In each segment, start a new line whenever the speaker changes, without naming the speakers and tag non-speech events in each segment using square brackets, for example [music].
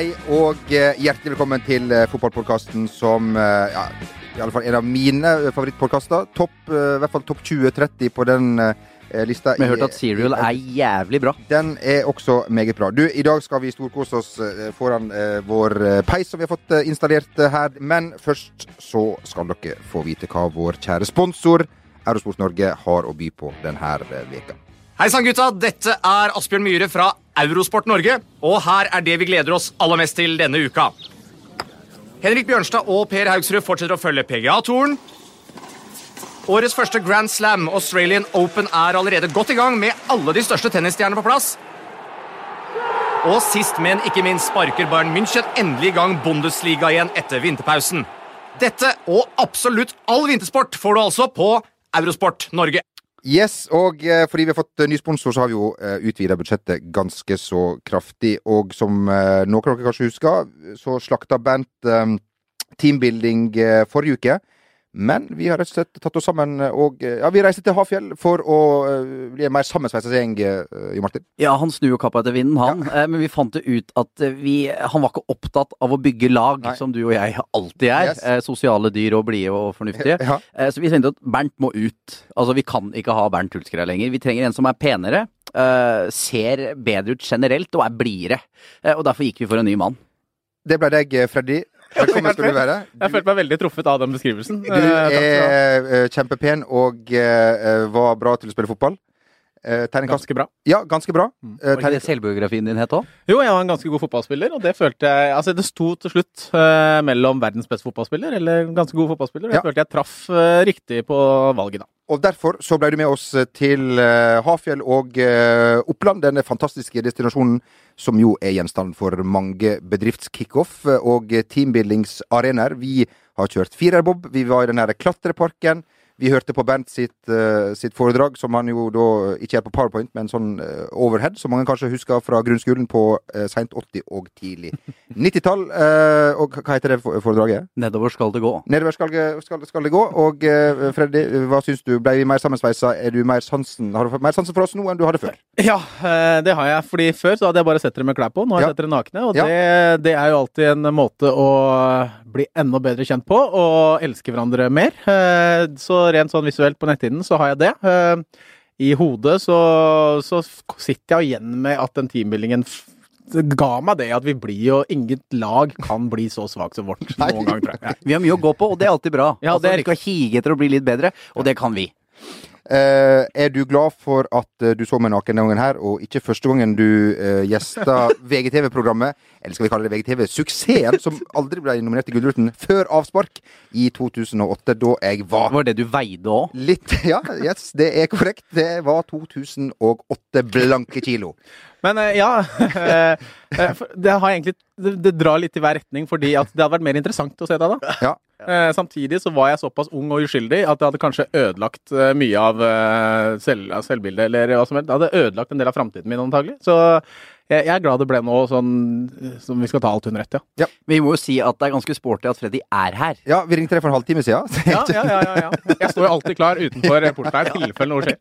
Hei og eh, hjertelig velkommen til uh, fotballpodkasten som eh, ja, i alle fall en av mine favorittpodkaster. Topp, eh, I hvert fall topp 20-30 på den eh, lista.
Vi har hørt at Serial er jævlig bra.
Den er også meget bra. Du, I dag skal vi storkose oss eh, foran eh, vår eh, peis som vi har fått eh, installert eh, her. Men først så skal dere få vite hva vår kjære sponsor Eurosport Norge har å by på denne eh, veka.
Hei sann, gutta. Dette er Asbjørn Myhre fra Eurosport Norge. Og her er det vi gleder oss aller mest til denne uka. Henrik Bjørnstad og Per Haugsrud fortsetter å følge PGA-toren. Årets første Grand Slam, Australian Open, er allerede godt i gang med alle de største tennisstjernene på plass. Og sist, men ikke minst, sparker Bayern München endelig i gang Bundesliga igjen etter vinterpausen. Dette og absolutt all vintersport får du altså på Eurosport Norge.
Yes, og eh, fordi vi har fått eh, ny sponsor, så har vi jo eh, utvida budsjettet ganske så kraftig. Og som eh, noen av dere kanskje husker, så slakta Bernt eh, teambuilding forrige uke. Men vi har rett og slett tatt oss sammen eh, og eh, ja, vi reiser til Hafjell for å eh, bli en mer sammensveisa gjeng, Jo Martin.
Ja, han snur jo kappa etter vinden, han. Ja. Men vi fant det ut at vi, han var ikke opptatt av å bygge lag,
Nei.
som du og jeg alltid er.
Yes.
Sosiale dyr og blide og fornuftige.
Ja.
Så vi tenkte at Bernt må ut. Altså, vi kan ikke ha Bernt Hulsker her lenger. Vi trenger en som er penere, ser bedre ut generelt og er blidere. Og derfor gikk vi for en ny mann.
Det ble deg, Freddy. Velkommen skal du være.
Jeg følte meg veldig truffet av den beskrivelsen.
Du
Eh, du
er eh, kjempepen og eh, var bra til å spille fotball. Uh,
Ganske bra.
Ja, ganske bra. Uh,
Var ikke det selvbiografien din het òg?
Jo, jeg var en ganske god fotballspiller, og det følte jeg Altså, det sto til slutt uh, mellom verdens beste fotballspiller eller ganske god fotballspiller, og jeg
Ja.
følte jeg traff uh, riktig på valget, da.
Og derfor så ble du med oss til eh, Hafjell og eh, Oppland, denne fantastiske destinasjonen som jo er gjenstand for mange bedriftskickoff eh, og teambuildingsarenaer. Vi har kjørt firerbob, vi var i den her klatreparken. Vi hørte på Bernt sitt, uh, sitt foredrag, som han jo da ikke er på powerpoint, men sånn uh, overhead, som mange kanskje husker fra grunnskolen på uh, seint 80- og tidlig [laughs] 90-tall. Eh, og hva heter det foredraget?
Nedover skal det gå.
Nedover skal, skal, skal det gå. Og eh, Freddy, hva syns du? Ble vi mer sammensveisa? Er du mer sansen, har du fått mer sansen for oss nå enn du hadde før?
Ja, eh, det har jeg. fordi før så hadde jeg bare sett dere med klær på. Nå har jeg
Ja.
sett dere nakne, og
Ja.
det, det er jo alltid en måte å bli enda bedre kjent på og elske hverandre mer. Eh, Så rent sånn visuelt på netthinnen så har jeg det. Eh, I hodet så, så sitter jeg igjen med at den teambuildingen ga meg det at vi blir jo Inget lag kan bli så svakt som vårt
Nei.
noen gang, tror jeg.
Vi har mye å gå på, og det er alltid bra.
Ja,
altså,
det er
vi skal hige etter å bli litt bedre, og det kan vi.
Uh, er du glad for at uh, du så meg naken denne gangen her, og ikke første gangen du uh, gjesta [laughs] VGTV-programmet, eller skal vi kalle det VGTV-suksessen, som aldri ble nominert til Gullruten, før avspark i 2008, da jeg var
Var det du veide òg?
litt [laughs] Ja, yes, det er korrekt. Det var 2008 blanke kilo.
Men eh, ja [laughs] eh, eh, Det har egentlig det, drar litt i hver retning, fordi at det hadde vært mer interessant å se deg da.
Ja.
Samtidig så var jeg såpass ung og uskyldig at det hadde kanskje ødelagt mye av selv, selvbildet, eller hva som helst. Det hadde ødelagt en del av framtiden min, antagelig. Så jeg, jeg er glad det ble noe sånn eh, som vi skal ta alt under ett, ja.
Vi må jo si at det er ganske sporty at Freddy er her.
Ja, vi ringte deg for en halvtime siden. [laughs]
Ja, ja, ja, ja, ja. Jeg står jo alltid klar utenfor porten her i tilfelle noe skjer.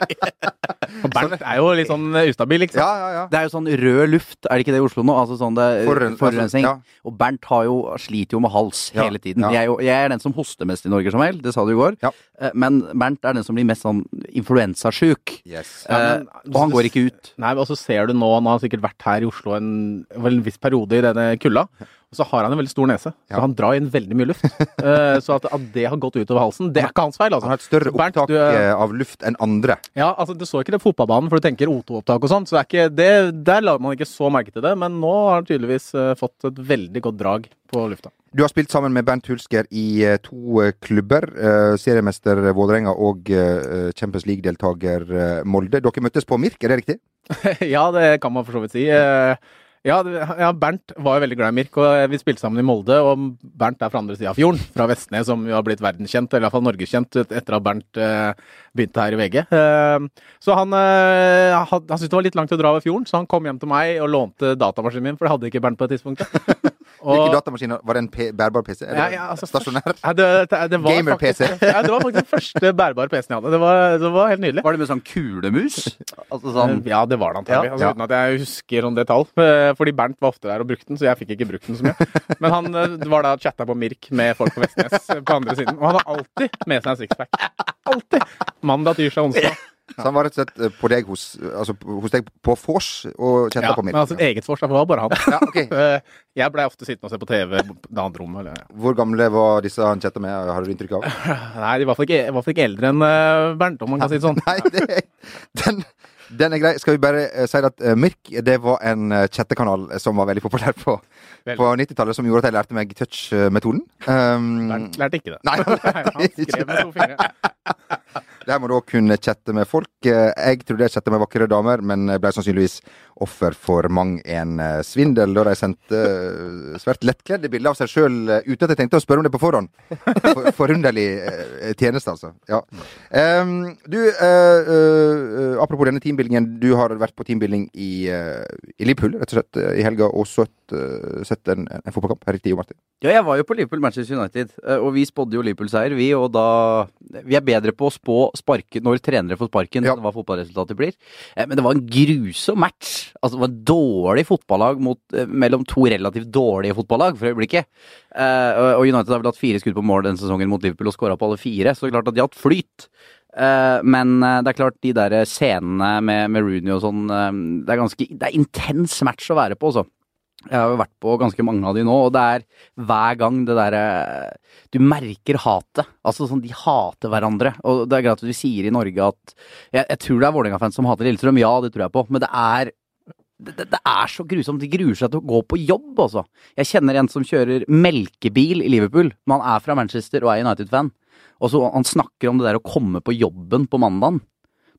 Og Bernt er jo litt sånn ustabil, ikke sant?
Ja, ja, ja.
Det er jo sånn rød luft, er det ikke det i Oslo nå? Altså sånn det forurensning.
Ja.
Og Bernt har jo, sliter jo med hals
Ja,
hele tiden.
ja.
Jeg, er jo, jeg er den som hoster mest i Norge, som helst, det sa du i går.
Ja.
Eh, Men Bernt er den som blir mest sånn influensasjuk.
Yes.
Ja,
Eh, og han går ikke ut.
Nei, men også ser du nå, han har sikkert vært her i Oslo en, en viss periode i denne kulda, og så har han en veldig stor nese.
Ja.
Så han drar inn veldig mye luft. [laughs] Eh, så at, at det har gått utover halsen, det er ikke hans feil, altså.
Han har et større
Bernt,
opptak
er-
eh, av luft enn andre.
Ja, altså du så ikke det fotballbanen, for du tenker O2-opptak og sånn, så det er ikke, det, der la man ikke så merke til det, men nå har han tydeligvis eh, fått et veldig godt drag på lufta.
Du har spilt sammen med Bernt Hulsker i eh, to eh, klubber. eh, seriemester Vålerenga og Champions League-deltaker Molde. Dere møttes på Mirk, er det riktig? [laughs]
ja, det kan man for så vidt si. Ja, ja, Bernt var jo veldig glad i Mirk, og vi spilte sammen i Molde. Og Bernt er fra andre sida av fjorden, fra Vestnes, som jo har blitt verdenskjent, eller iallfall norgeskjent, et- etter at Bernt eh, begynte her i VG. Eh, så han, eh, han, han syntes det var litt langt å dra over fjorden, så han kom hjem til meg og lånte datamaskinen min, for det hadde ikke Bernt på det tidspunktet. [laughs]
Hvilke datamaskiner? Var det en P bærbar PC? Eller
Ja, ja, altså,
stasjonær? [laughs]
Ja, det, det, det
Gamer-PC.
Ja, det var faktisk den første bærbare PC-en jeg hadde. Det var, det var helt nydelig.
Var det med sånn kulemus? [laughs] Altså sånn
Ja, det var det antagelig.
Ja.
Altså, uten at jeg husker om det tall. Fordi Bernt var ofte der og brukte den, så jeg fikk ikke brukt den så mye. [laughs] Men han eh, var da chatta på Mirk med folk på Vestnes eh, på andre siden. Og han har alltid med seg en sixpack. Alltid! Mandag, tirsdag, onsdag.
Så han var rett og slett eh, på deg hos, altså, hos deg på vors og kjente
Ja,
på
men
Mirk?
altså eget forslag var bare han.
Ja, ok. [laughs]
Eh, Jeg blei ofte sittende og se på TV det andre rommet. Eller, ja.
Hvor gamle var disse han chatta med, har du inntrykk av? [laughs]
Nei, de var i hvert fall ikke, eldre enn eh, Bernt, om man kan si det sånn. [laughs]
Nei, det, den, den er grei. Skal vi bare si at uh, Mirk det var en uh, chattekanal som var veldig populær på, på 90-tallet, som gjorde at jeg lærte meg touch-metoden. Um,
Bernt lærte ikke det.
Nei, han lærte
han skrev med to fingre.
Der må du òg kunne chatte med folk. Eh, Jeg trodde jeg chatte med vakre damer, men ble sannsynligvis offer for mang en eh, svindel da de sendte eh, svært lettkledde bilder av seg sjøl uten at jeg tenkte å spørre om det på forhånd. [laughs] For, forunderlig tjeneste, altså. Ja. Um, du, uh, uh, apropos denne teambuildingen. Du har vært på teambuilding i, uh, i Liverpool, rett og slett, i helga, og sett, sett en, en fotballkamp. Riktig, Jo Martin?
Ja, jeg var jo på Liverpool Manchester United, og vi spådde jo Liverpool-seier, vi. Og da Vi er bedre på å spå sparke når trenere får sparken,
Ja.
hva fotballresultatet blir. Eh, Men det var en grusom match. Altså, det var en dårlig fotballag mot, eh, mellom to relativt dårlige fotballag for øyeblikket. Eh, og- United har vel hatt fire skudd på mål denne sesongen mot Liverpool og skåra på alle fire, så det er klart at de har hatt flyt. Men det er klart, de der scenene med, med Rooney og sånn, det er ganske Det er intens match å være på, altså. Jeg har jo vært på ganske mange av de nå, og det er hver gang det derre Du merker hatet. Altså sånn, de hater hverandre. Og det er greit at du sier i Norge at Jeg, jeg tror det er Vålerenga-fans som hater Lillestrøm, ja, det tror jeg på, men det er det, det, det er så grusomt. De gruer seg til å gå på jobb, altså. Jeg kjenner en som kjører melkebil i Liverpool, men han er fra Manchester og er United-fan. Og så Han snakker om det der å komme på jobben på mandagen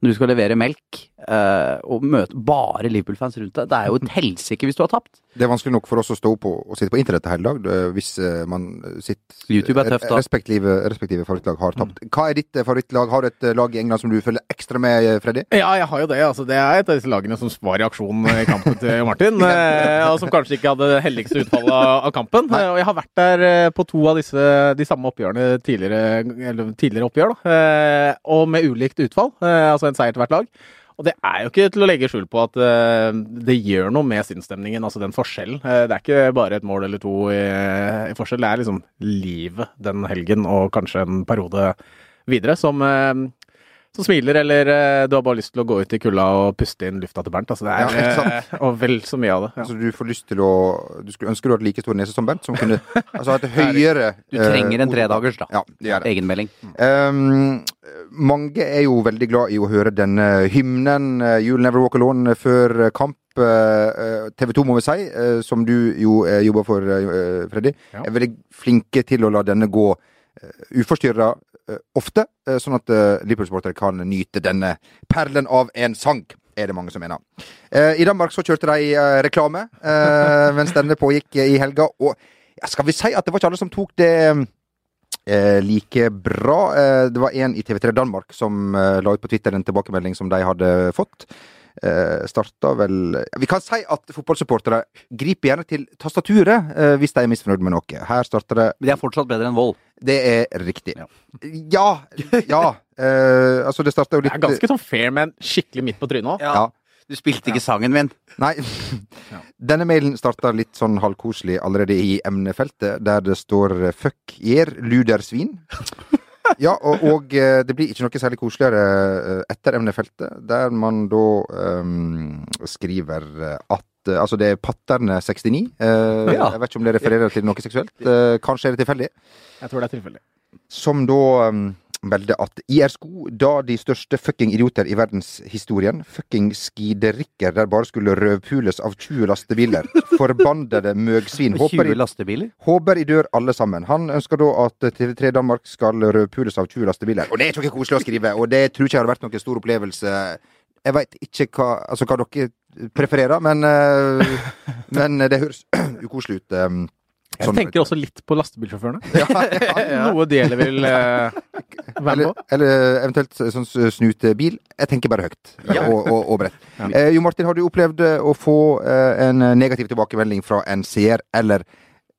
når du skal levere melk, eh, og møte bare Liverpool-fans rundt deg. Det er jo et helsike hvis du har tapt.
Det er vanskelig nok for oss å stå opp og, sitte på internettet hele dag eh, hvis eh, man sitter
YouTube er tøft, da.
Respektive, respektive favorittlag har tapt. Hva er ditt favorittlag? Har du et lag i England som du følger ekstra med, Freddy?
Ja, jeg har jo det. altså Det er et av disse lagene som var i aksjon i kampen til [laughs] Martin. og som kanskje ikke hadde det heldigste utfallet av kampen.
Nei.
Og jeg har vært der på to av disse, de samme oppgjørene tidligere, eller tidligere oppgjør. da eh, Og med ulikt utfall. altså en seier til hvert lag. Og det er jo ikke til å legge skjul på at eh, det gjør noe med sinnsstemningen, altså den forskjellen. Eh, det er ikke bare et mål eller to i, i forskjell, det er liksom livet den helgen og kanskje en periode videre som, eh, som smiler, eller eh, du har bare lyst til å gå ut i kulda og puste inn lufta til Bernt. Altså det
Ja,
er,
sant?
eh, og vel så mye av det. Ja.
Altså, du får lyst til å Du skulle ønske du hadde like stor nese som Bernt, som kunne altså, et [laughs] høyere
Du trenger en
eh,
tredagers, da.
Ja, det gjør det.
Egenmelding.
Um, mange er jo veldig glad i å høre denne hymnen, 'You'll Never Walk Alone', før kamp. TV 2, må vi si, som du jo jobber for, Freddy,
Ja.
er veldig flinke til å la denne gå uforstyrra ofte, uh, sånn at uh, Liverpool-sportere kan nyte denne perlen av en sang. Er det mange som mener. I Danmark så kjørte de reklame mens denne pågikk i helga. Og skal vi si at det var ikke alle som tok det eh, like bra. Eh, det var en i TV3 Danmark som eh, la ut på Twitter en tilbakemelding som de hadde fått. Eh, starta vel Vi kan si at fotballsupportere griper gjerne til tastaturet eh, hvis de er misfornøyd med noe. Her starter det
Men det er fortsatt bedre enn vold.
Det er riktig.
Ja.
Ja. Ja. eh, altså, det starta jo
Det er ganske sånn fair, men skikkelig midt på trynet òg.
Ja.
Du spilte ikke sangen min.
Nei. Denne mailen starta litt sånn halvkoselig allerede i emnefeltet, der det står 'fuck jer, ludersvin'. Ja, og, og eh, det blir ikke noe særlig koseligere eh, etter emnefeltet, der man da um, skriver eh, at Altså, det er Patterne69. Uh,
Ja.
Jeg vet ikke om det refererer til noe seksuelt. Uh, kanskje er det tilfeldig.
Jeg tror det er tilfeldig.
Som da um, melder at IR-sko, da de største fucking idioter i verdenshistorien, fucking skiderikker der bare skulle røvpules av 20 lastebiler, [laughs] forbandede møgsvin, håper
20
i, håper i dør alle sammen. Han ønsker da at TV3 Danmark skal røvpules av 20 lastebiler. Og det er ikke koselig å skrive, og det tror ikke jeg har vært noen stor opplevelse. Jeg veit ikke hva, altså hva dere prefererer, men, eh, men det høres [clears throat] ukoselig ut.
Jeg
sånn-
tenker også litt på lastebilsjåførene. [laughs]
ja, ja.
Noe det heller vil eh, være med på.
eller eventuelt sånn snutebil. Jeg tenker bare høyt og, og, og bredt. [laughs]
Ja.
Eh, jo Martin, har du opplevd eh, å få eh, en negativ tilbakemelding fra en seer eller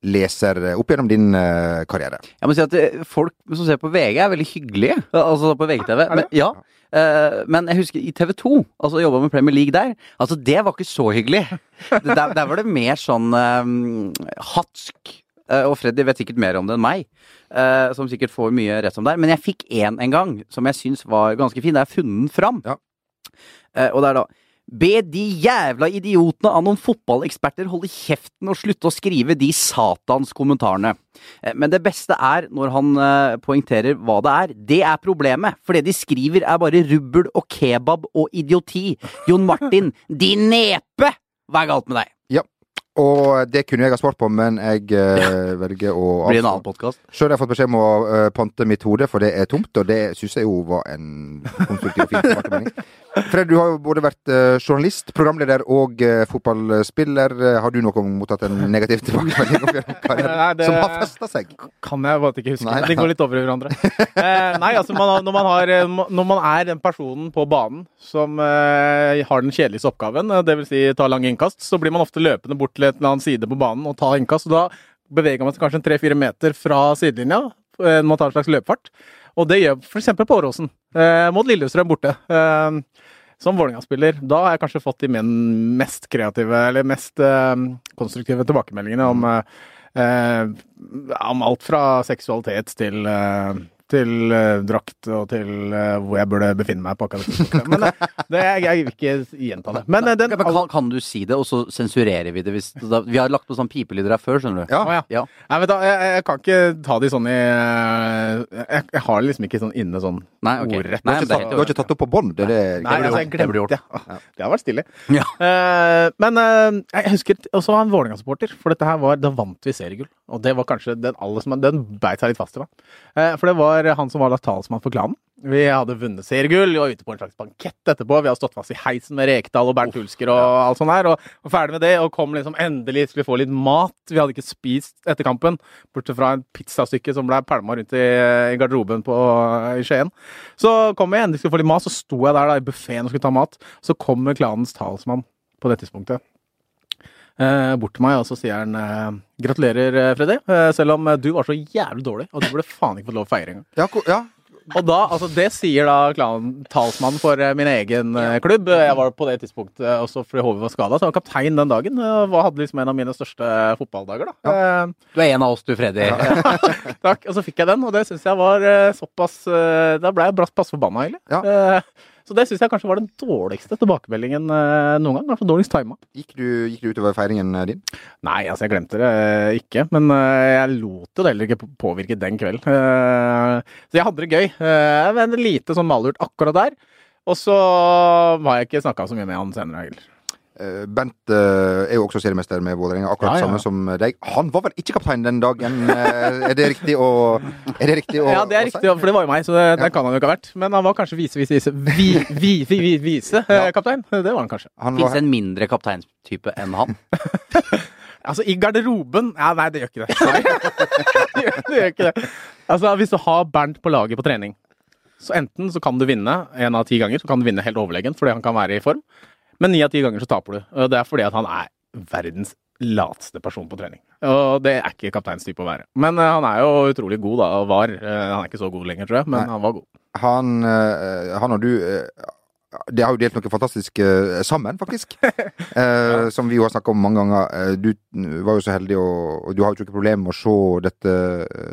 leser opp gjennom din uh, karriere?
Jeg må si at eh, folk som ser på VG, er veldig hyggelige. Altså på VGTV. Men, ja. Uh, men jeg husker i TV 2, altså jobba med Premier League der. Altså, det var ikke så hyggelig. [laughs] Der, der var det mer sånn eh, hatsk. Uh, og Freddy vet sikkert mer om det enn meg, som sikkert får mye rett som der. Men jeg fikk én en gang som jeg syns var ganske fin. Det er funnet fram.
Ja.
Og det er da Be de jævla idiotene av noen fotballeksperter holde kjeften og slutte å skrive de satans kommentarene. Eh, Men det beste er når han eh, poengterer hva det er. Det er problemet. For det de skriver er bare rubbel og kebab og idioti. Jon Martin, din nepe! Hva er galt med deg?
Og det kunne jeg ha svart på, men jeg eh, velger å
Blir det en annen podkast?
Sjøl har jeg fått beskjed om å eh, pante mitt hode, for det er tomt, og det syns jeg jo var en konstruktiv og fin tilbakemelding. Fred, du har jo både vært eh, journalist, programleder og eh, fotballspiller. Har du noen gang mottatt en negativ tilbakemelding opp gjennom karrieren
Nei, det-
som har festa seg?
Kan jeg bare ikke huske.
Nei, nei.
De går litt over i hverandre. Eh, nei, altså man, har- når, man har, eh, når man er den personen på banen som har den kjedeligste oppgaven, dvs. Si ta lange innkast, så blir man ofte løpende bort til et eller annet side på banen og ta innkast. og Da beveger man seg kanskje en tre-fire meter fra sidelinja eh, når man tar en slags løpefart. Og det gjør f.eks. på Åråsen, eh, mot Lillestrøm borte. Eh, som Vålerenga-spiller, da har jeg kanskje fått de mest kreative, eller mest konstruktive tilbakemeldingene om, om alt fra seksualitet til, til uh, drakt og til uh, hvor jeg burde befinne meg på akkurat. Men uh, det, jeg, jeg vil ikke gjenta det. Men den
Men kan, kan du si det, og så sensurerer vi det? Hvis, da, vi har lagt på sånn pipelyder her før, skjønner du.
Ja.
Oh, ja.
Ja.
Nei, vet du, jeg, jeg kan ikke ta de sånn i jeg, jeg har liksom ikke sånn inne sånn
Nei, ok.
ordrett.
Du har ikke tatt,
det
du har ikke tatt opp på bånd? Det er det
Nei, altså, jeg glemte det. Ah, Det har vært stille.
Ja.
Eh, men jeg husker også var en Vålerenga-supporter, for dette her var, da vant vi seriegull. Og det var kanskje den aller som Den beit seg litt fast i meg. Eh, for det var han som var talsmann for klanen. Vi hadde vunnet seriegull, vi var ute på en slags bankett etterpå. Vi hadde stått fast i heisen med Rekdal og Bernt Hulsker og alt sånt her. Og, og ferdig med det, og kom liksom endelig skulle få litt mat. Vi hadde ikke spist etter kampen, bortsett fra en pizzastykke som ble pælma rundt i, i garderoben på, i Skien. Så kom vi endelig skulle få litt mat, så sto jeg der da i buffeen og skulle ta mat. Så kommer klanens talsmann på det tidspunktet eh, bort til meg, og så sier han eh, gratulerer, eh, Freddy. Eh, selv om eh, du var så jævlig dårlig, og du burde faen ikke fått lov å feire engang.
Ja, ja.
Og da, altså det sier da klan, talsmannen for eh, min egen eh, klubb. Jeg var på det tidspunktet eh, også fordi HV var skada, så jeg var kaptein den dagen. eh, og hadde liksom en av mine største fotballdager, da. Ja.
Du er en av oss, du, Freddy. [laughs]
Takk. Og så fikk jeg den, og det syns jeg var eh, såpass eh, Da ble jeg bratt passe forbanna, egentlig.
Ja.
Så det syns jeg kanskje var den dårligste tilbakemeldingen eh, noen gang. Kanskje dårligst tima.
Gikk du, gikk du utover feiringen eh, din?
Nei, altså jeg glemte det eh, ikke, men jeg lot det heller ikke påvirke den kvelden. Så jeg hadde det gøy. Men lite sånn malurt akkurat der. Og så har jeg ikke snakka så mye med han senere heller.
Eh, Bent eh, er jo også seriemester med Vålerenga, akkurat
Ja, ja.
samme som deg. Han var vel ikke kaptein den dagen? eh, er det riktig å Er det riktig å
Ja, det er riktig, for det var jo meg, så det, det kan han jo ikke ha vært. Men han var kanskje vise-vise-vise vi, vi, vi, vi, vise, ja. kaptein. Det var han kanskje.
Han
Fins en mindre kapteinstype enn han? [laughs]
Altså, i garderoben Ja, nei, det gjør ikke det. [laughs] Det, gjør, det gjør ikke det. Altså, hvis du har Bernt på laget på trening, så enten så kan du vinne en av ti ganger, så kan du vinne helt overlegent fordi han kan være i form, men ni av ti ganger så taper du. Og det er fordi at han er verdens lateste person på trening. Og det er ikke kapteins type å være. Men uh, han er jo utrolig god, da, og var. Uh, han er ikke så god lenger, tror jeg, men
Nei.
han var god.
han, uh, han og du det har jo delt noe fantastisk sammen, faktisk. [laughs] Eh, Som vi jo har snakka om mange ganger. Du var jo så heldig, og, og du har jo ikke problem med å se dette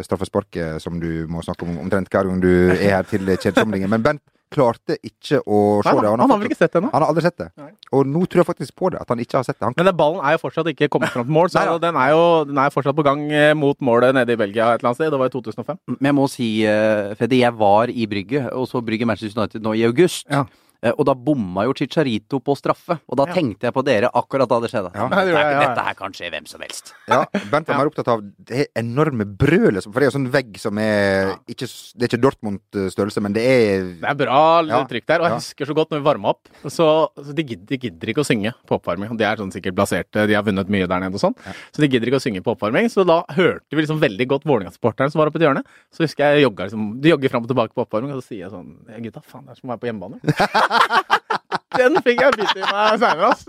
straffesparket som du må snakke om omtrent hver gang du er her til kjedsomlingen. Men Bent klarte ikke å se
Nei,
det.
han, han har vel ikke sett det ennå?
han har aldri sett det.
Nei.
Og nå tror jeg faktisk på det, at han ikke har sett det. Han,
Men den ballen er jo fortsatt ikke kommet fram til mål, så
Nei ja.
den er jo den er fortsatt på gang eh, mot målet nede i Belgia et eller annet sted. Det var i 2005.
Men jeg må si, eh, Freddy, jeg var i Brygge, og så Brygge Manchester United nå i august.
Ja.
Eh, Og da bomma jo Chicharito på straffe, og da
Ja.
tenkte jeg på dere akkurat da det skjedde.
Ja.
Dette, er-
ja.
dette her kan skje hvem som helst.
ja, Bent var
Ja.
mer opptatt av det enorme brølet, for det er jo sånn vegg som er ikke, Det er ikke Dortmund-størrelse, men det er
Det er bra
Ja.
trykk der, og jeg
Ja.
husker så godt når vi varma opp. Så, så de, gidder, de gidder ikke å synge på oppvarming. De er sånn sikkert blaserte, de har vunnet mye der nede og sånn. Så de gidder ikke å synge på oppvarming. Så da hørte vi liksom veldig godt Vålerenga-supporteren som var oppe i hjørnet. hjørne. Så husker jeg jogga liksom, de jogger fram og tilbake på oppvarming, og så sier jeg sånn Gutta, faen, det er som å være på hjemmebane. [laughs] [laughs] Den fikk jeg bitt i meg seinere, ass.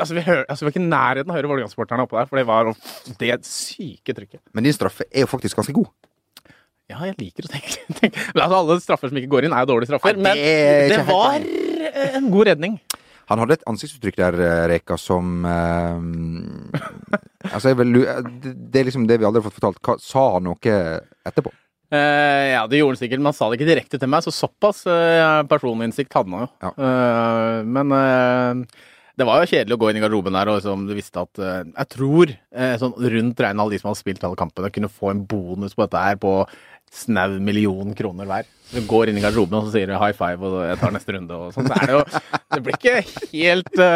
Altså, vi, hører, altså, vi var ikke i nærheten av å høre Vålerenga-supporterne oppå der, for det var det syke trykket.
Men din straffe er jo faktisk ganske god.
Ja, jeg liker å tenke, tenke. Altså, Alle straffer som ikke går inn, er dårlige straffer.
Nei, det er
men det var eh, en god redning.
Han hadde et ansiktsuttrykk der, eh, Reka, som eh, [laughs] Altså, jeg vil, det, det er liksom det vi aldri har fått fortalt. Hva, sa han noe etterpå?
Eh, ja, det gjorde han sikkert, men han sa det ikke direkte til meg, så såpass uh, personinnsikt hadde han jo.
Ja.
Uh, men det var jo kjedelig å gå inn i garderoben der og liksom, du visste at Jeg tror sånn rundt alle de som hadde spilt alle kampene, kunne få en bonus på dette her på snau million kroner hver. Du går inn i garderoben og så sier du high five og jeg tar neste runde og sånn. Så er det jo Det blir ikke helt Det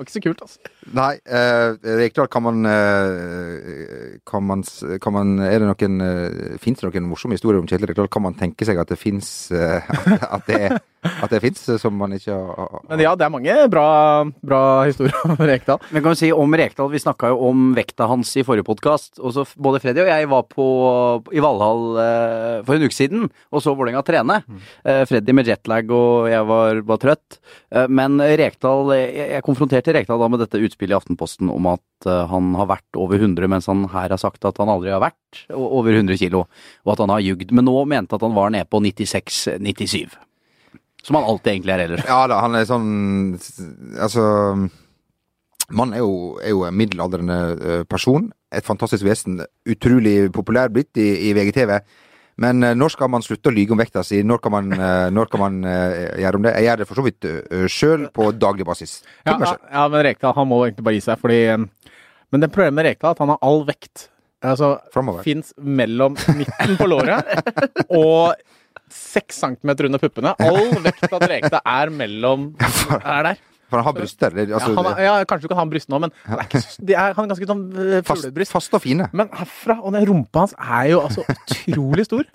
var ikke så kult, altså.
Nei, uh, Rekdal, kan man, eh, kan man Kan man Er det noen eh, Fins det noen morsomme historier om Kjetil Rekdal? Kan man tenke seg at det fins at, [laughs] at det, at det fins, som man ikke har
Men ja, det er mange bra, bra historier om Rekdal.
Men kan vi si om Rekdal, vi snakka jo om vekta hans i forrige podkast. Både Freddy og jeg var på, i Valhall eh, for en uke siden og så Vålerenga trene. Eh, Freddy med jetlag og jeg var, var trøtt. Eh, men Rekdal, jeg, jeg konfronterte Rekdal da med dette utspillet i Aftenposten om at eh, han har vært over 100, mens han her har sagt at han aldri har vært over 100 kilo, og at han har jugd. Men nå mente at han var nede på 96-97. Som han alltid egentlig er ellers.
Ja da, han er sånn Altså Mannen er jo, er jo en middelaldrende eh, person. Et fantastisk vesen. Utrolig populær blitt i, i VGTV. Men eh, når skal man slutte å lyge om vekta si? Når kan man, eh, når kan man eh, gjøre om det? Jeg gjør det for så vidt sjøl på daglig basis.
Ja, ja, men Rekdal han må egentlig bare gi seg, fordi Men det problemet med Rekdal er at han har all vekt. Altså, fins mellom midten på låret [laughs] og seks centimeter under puppene. All vekta til Rekdal er mellom Er der.
For han har bryster. Eller, altså,
ja, han ja, kanskje du kan ha bryst nå, men det er ikke, er, han er ganske sånn fuglebryst.
fast, fast, og fine.
Men herfra og den rumpa hans er jo altså utrolig stor. [laughs]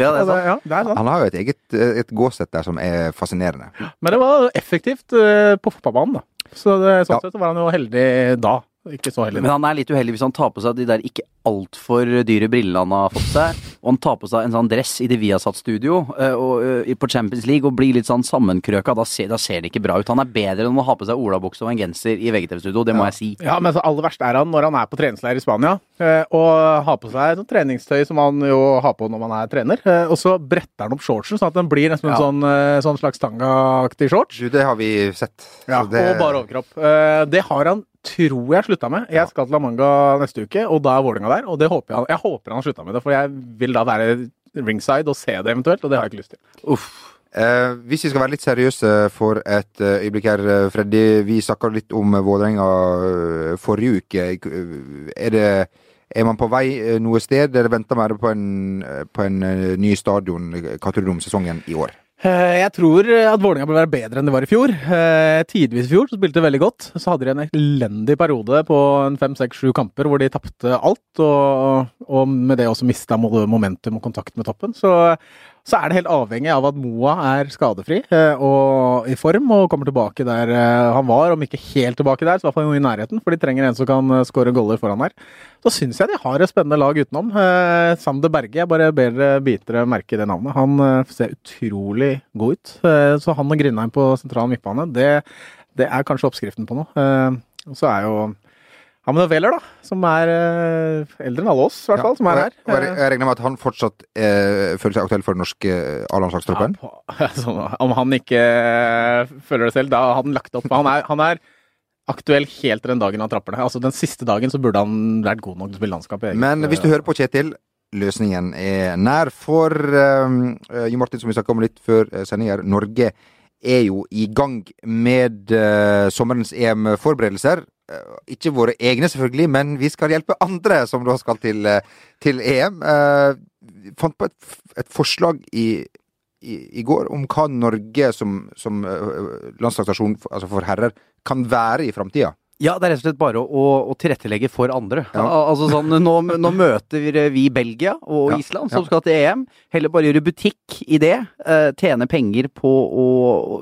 Ja, det er sant.
ja, det er sant.
Han har jo et eget et gåsett der som er fascinerende.
Men det var effektivt uh, på fotballbanen, da. Så det, sånn sett var han jo heldig da. Ikke så heldig
Men han er litt uheldig hvis han tar på seg de der ikke altfor dyre brillene han har fått seg, og han tar på seg en sånn dress i det Viasat-studio eh, og, eh, på Champions League og blir litt sånn sammenkrøka. Da ser, da ser det ikke bra ut. Han er bedre enn å ha på seg olabukse og en genser i VGTV-studio, det må jeg si.
Ja, men så aller verst er han når han er på treningsleir i Spania eh, og har på seg sånn treningstøy som han jo har på når man er trener, eh, og så bretter han opp shortsen sånn at den blir nesten en sånn, eh, sånn slags tanga-aktig shorts.
Du, det har vi sett.
Ja,
det,
Og bare overkropp. Eh, Det har han, tror jeg, slutta med. Jeg skal til La Manga neste uke, og da er Vålerenga der. Og det håper jeg, jeg håper han har slutta med det, for jeg vil da være ringside og se det eventuelt, og det har jeg ikke lyst til.
Uff.
Eh, hvis vi skal være litt seriøse for et eh, øyeblikk her, eh, Freddy. Vi snakka litt om eh, Vålerenga forrige uke. Er, det, er man på vei noe sted, eller venter man på en, på en ny stadion? Hva tror du om sesongen i år?
Eh, Jeg tror at Vålerenga bør være bedre enn de var i fjor. Eh, Tidvis i fjor så spilte de veldig godt. Så hadde de en elendig periode på fem, seks, sju kamper hvor de tapte alt, og, og med det også mista momentum og kontakt med toppen. Så, så er det helt avhengig av at Moa er skadefri eh, og i form og kommer tilbake der eh, han var, om ikke helt tilbake der, så i hvert fall i nærheten, for de trenger en som kan eh, skåre goller foran der. Så syns jeg de har et spennende lag utenom. Sander Berge, jeg bare ber dere bitere merke det navnet. Han ser utrolig god ut. Så han og Grindheim på sentral midtbane, det, det er kanskje oppskriften på noe. Og så er jo han er Veller, da, som er eh, eldre enn alle oss, i hvert fall, som er her.
jeg, jeg, regner med at han fortsatt eh, føler seg aktuell for den norske eh, A-landslagstroppen?
Ja, [laughs] altså, om han ikke eh, føler det selv, da hadde han lagt opp. Han er, han er aktuell helt til den dagen han trapper ned. Altså, den siste dagen så burde han vært god nok til å spille landskap. eget-
Men hvis du hører på Kjetil, løsningen er nær. For um, Jo Martin, som vi snakka om litt før sending her, Norge er jo i gang med uh, sommerens EM-forberedelser. Eh, ikke våre egne, selvfølgelig, men vi skal hjelpe andre som da skal til, eh, til EM. Uh, fant på et, et forslag i, i, i går om hva Norge som, som eh, landslagsnasjon altså for herrer kan være i framtida.
Ja, det er rett og slett bare å, å, å tilrettelegge for andre.
Ja.
Altså sånn, nå, nå møter vi Belgia og
Ja,
Island,
ja.
som skal til EM. Heller bare gjøre butikk i det. Eh, tjene penger på å